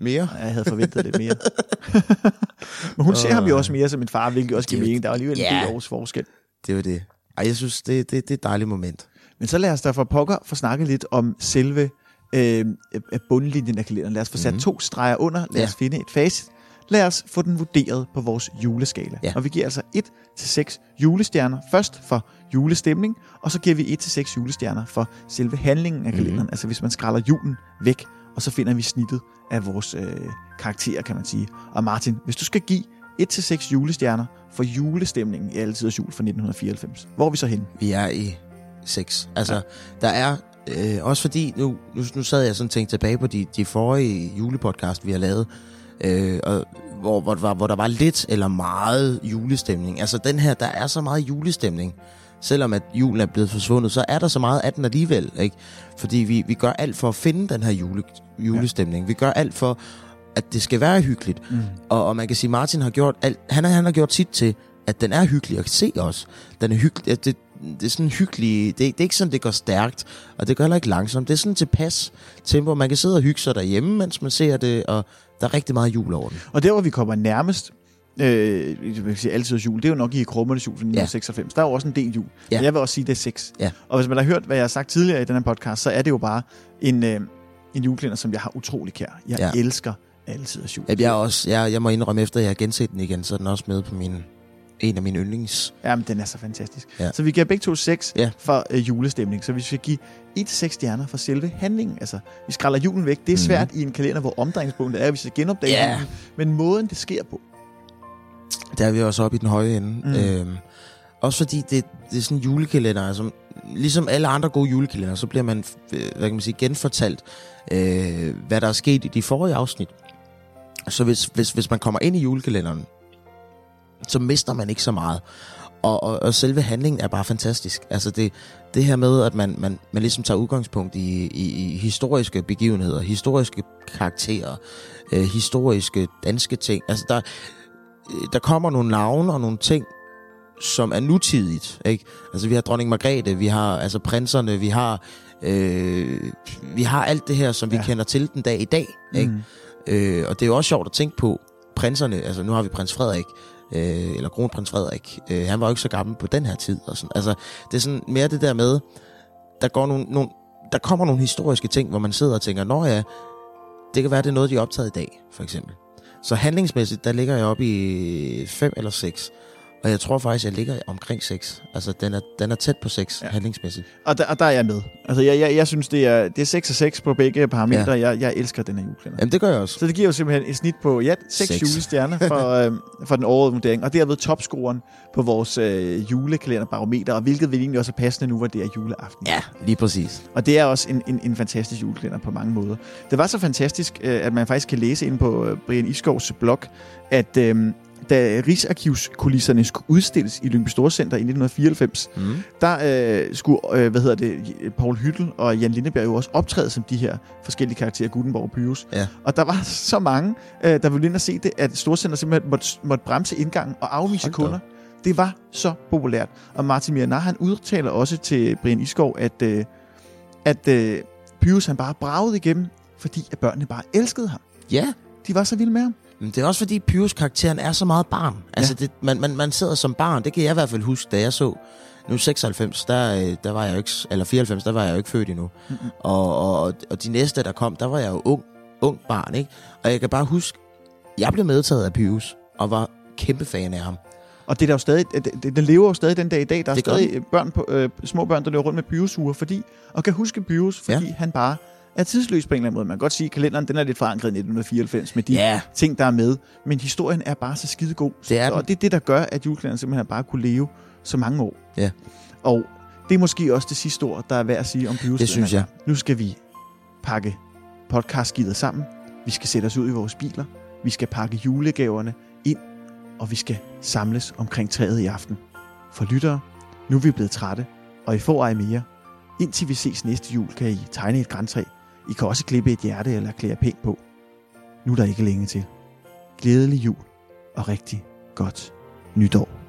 mere. Ja, Jeg havde forventet lidt mere. Men hun ser ham jo også mere som en far, hvilket også giver Det er mening. Der er alligevel en Ja. del års forskel. Det var det. Ej, jeg synes, det, det, det er et dejligt moment. Men så lad os da for pokker få snakket lidt om selve øh, øh, bundlinjen af kalenderen. Lad os få sat mm. to streger under. Lad Mhm. Ja. os finde et facit. Lad os få den vurderet på vores juleskala. Ja. Og vi giver altså 1 til 6 julestjerner. Først for julestemning, og så giver vi 1 til 6 julestjerner for selve handlingen af kalenderen. Mhm. Altså hvis man skræller julen væk, og så finder vi snittet af vores øh, karakterer, kan man sige. Og Martin, hvis du skal give 1 til 6 julestjerner for julestemningen i Alle Tiders Jul fra 1994, hvor er vi så henne? Vi er i 6. Altså, ja. der er... Øh, også fordi, nu, nu, nu sad jeg sådan og tænkte tilbage på de, de forrige julepodcast, vi har lavet, øh, og, hvor, hvor, der var, hvor der var lidt eller meget julestemning. Altså den her, der er så meget julestemning. Selvom at julen er blevet forsvundet, så er der så meget af den alligevel. Ikke? Fordi vi, vi gør alt for at finde den her jule, julestemning. Ja. Vi gør alt for, at det skal være hyggeligt. Mm. Og, og man kan sige, Martin har gjort alt, han, har- han har gjort sit til, at den er hyggelig at se også. Den er hyggelig, det, det er sådan hyggelig, det, det er ikke sådan, det går stærkt, og det går heller ikke langsomt. Det er sådan tilpas tempo, man kan sidde og hygge sig derhjemme, mens man ser det, og der er rigtig meget jul over den. Og der, hvor vi kommer nærmest, øh, jeg vil sige altid jul, det er jo nok i Krummernes jul fra 1996. Ja. Der er jo også en del jul. Ja. Men jeg vil også sige, det er 6. Ja. Og hvis man har hørt, hvad jeg har sagt tidligere i den her podcast, så er det jo bare en, øh, en julekalender, som jeg har utrolig kær. Jeg Ja. elsker altid jul. Jeg, jeg, er også, jeg, jeg må indrømme, efter jeg har genset den igen, så er den også med på min, en af mine yndlings. Jamen, den er så fantastisk. Ja. Så vi giver begge to 6 Ja. for øh, julestemning. Så vi skal give 1-6 stjerner for selve handlingen. Altså, vi skræller julen væk. Det er svært mm. i en kalender, hvor omdrejningspunktet er, at vi skal genopdage Ja. julen. Men måden, det sker på. Der er vi også oppe i den høje ende. Mm. Mm. Øhm, også fordi det, det er sådan en julekalender, altså, ligesom alle andre gode julekalender, så bliver man, øh, hvad kan man sige, genfortalt, øh, hvad der er sket i de forrige afsnit. Så hvis, hvis, hvis man kommer ind i julekalenderen, så mister man ikke så meget. Og, og, og selve handlingen er bare fantastisk. Altså det, det her med, at man, man, man ligesom tager udgangspunkt i, i, i historiske begivenheder, historiske karakterer, øh, historiske danske ting. Altså der, øh, der kommer nogle navne og nogle ting, som er nutidigt. Ikke? Altså vi har dronning Margrethe, vi har altså prinserne, vi har øh, vi har alt det her, som vi Ja. kender til den dag i dag. Ikke? Mm. Øh, og det er jo også sjovt at tænke på prinserne. Altså nu har vi prins Frederik, øh, eller kronprins Frederik. Øh, han var jo ikke så gammel på den her tid. Og sådan. Altså det er sådan mere det der med, der går nogle, nogle, der kommer nogle historiske ting, hvor man sidder og tænker, nå ja, det kan være, det er noget, de er optaget i dag, for eksempel. Så handlingsmæssigt, der ligger jeg op i 5 eller 6. Og jeg tror faktisk, jeg ligger omkring 6. Altså, den er, den er tæt på 6 ja. handlingsmæssigt. Og der, og der er jeg med. Altså, jeg, jeg, jeg synes, det er, det er 6 og 6 på begge parametre. Ja. Jeg, jeg elsker den her julekalender. Jamen, det gør jeg også. Så det giver jo simpelthen et snit på, ja, 6 Seks. julestjerner for, øh, for den årede vurdering. Og været topscoren på vores øh, julekalenderbarometer, og hvilket vil egentlig også er passende nu, hvor det er juleaften. Ja, lige præcis. Og det er også en, en, en fantastisk julekalender på mange måder. Det var så fantastisk, øh, at man faktisk kan læse ind på øh, Brian Iskovs blog, at øh, da Rigsarkivskulisserne skulle udstilles i Lyngby Storcenter i 1994, Mm. der øh, skulle, øh, hvad hedder det, Paul Hyttel og Jan Lindeberg jo også optræde som de her forskellige karakterer, Gutenborg og Pyrus. Ja. Og der var så mange, øh, der ville ind og se det, at Storcenter simpelthen måtte, måtte bremse indgangen og afvise Hold da kunder. Det var så populært. Og Martin Miranar, han udtaler også til Brian Iskov, at, øh, at øh, Pyrus han bare bragede igennem, fordi at børnene bare elskede ham. Ja, De var så vilde med ham. Men det er også fordi Pyrus-karakteren er så meget barn. Altså, det, man, man, man sidder som barn, det kan jeg i hvert fald huske, da jeg så... Nu 96, der, øh, der var jeg jo ikke... Eller 94, der var jeg jo ikke født endnu. Mm-hmm. Og, og, og de næste, der kom, der var jeg jo ung, ung barn, ikke? Og jeg kan bare huske, jeg blev medtaget af Pyrus, og var kæmpe fan af ham. Og det er der jo stadig, det, det, lever jo stadig den dag i dag. Der er stadig børn på, øh, små børn, der løber rundt med Pyrus-uger, fordi, og kan huske Pyrus, fordi ja. han bare er tidsløs på en eller anden måde. Man kan godt sige, at kalenderen den er lidt forankret i 1994 med de Ja. ting, der er med. Men historien er bare så skide god. Det er og det er det, der gør, at julekalenderen simpelthen bare kunne leve så mange år. Ja. Og det er måske også det sidste ord, der er værd at sige om Pyrus. Det synes jeg. Nu skal vi pakke podcastgivet sammen. Vi skal sætte os ud i vores biler. Vi skal pakke julegaverne ind. Og vi skal samles omkring træet i aften. For lyttere, nu er vi blevet trætte, og I får ej mere. Indtil vi ses næste jul, kan I tegne et græntræ. I kan også klippe et hjerte eller klæde pænt på. Nu er der ikke længe til. Glædelig jul og rigtig godt nytår.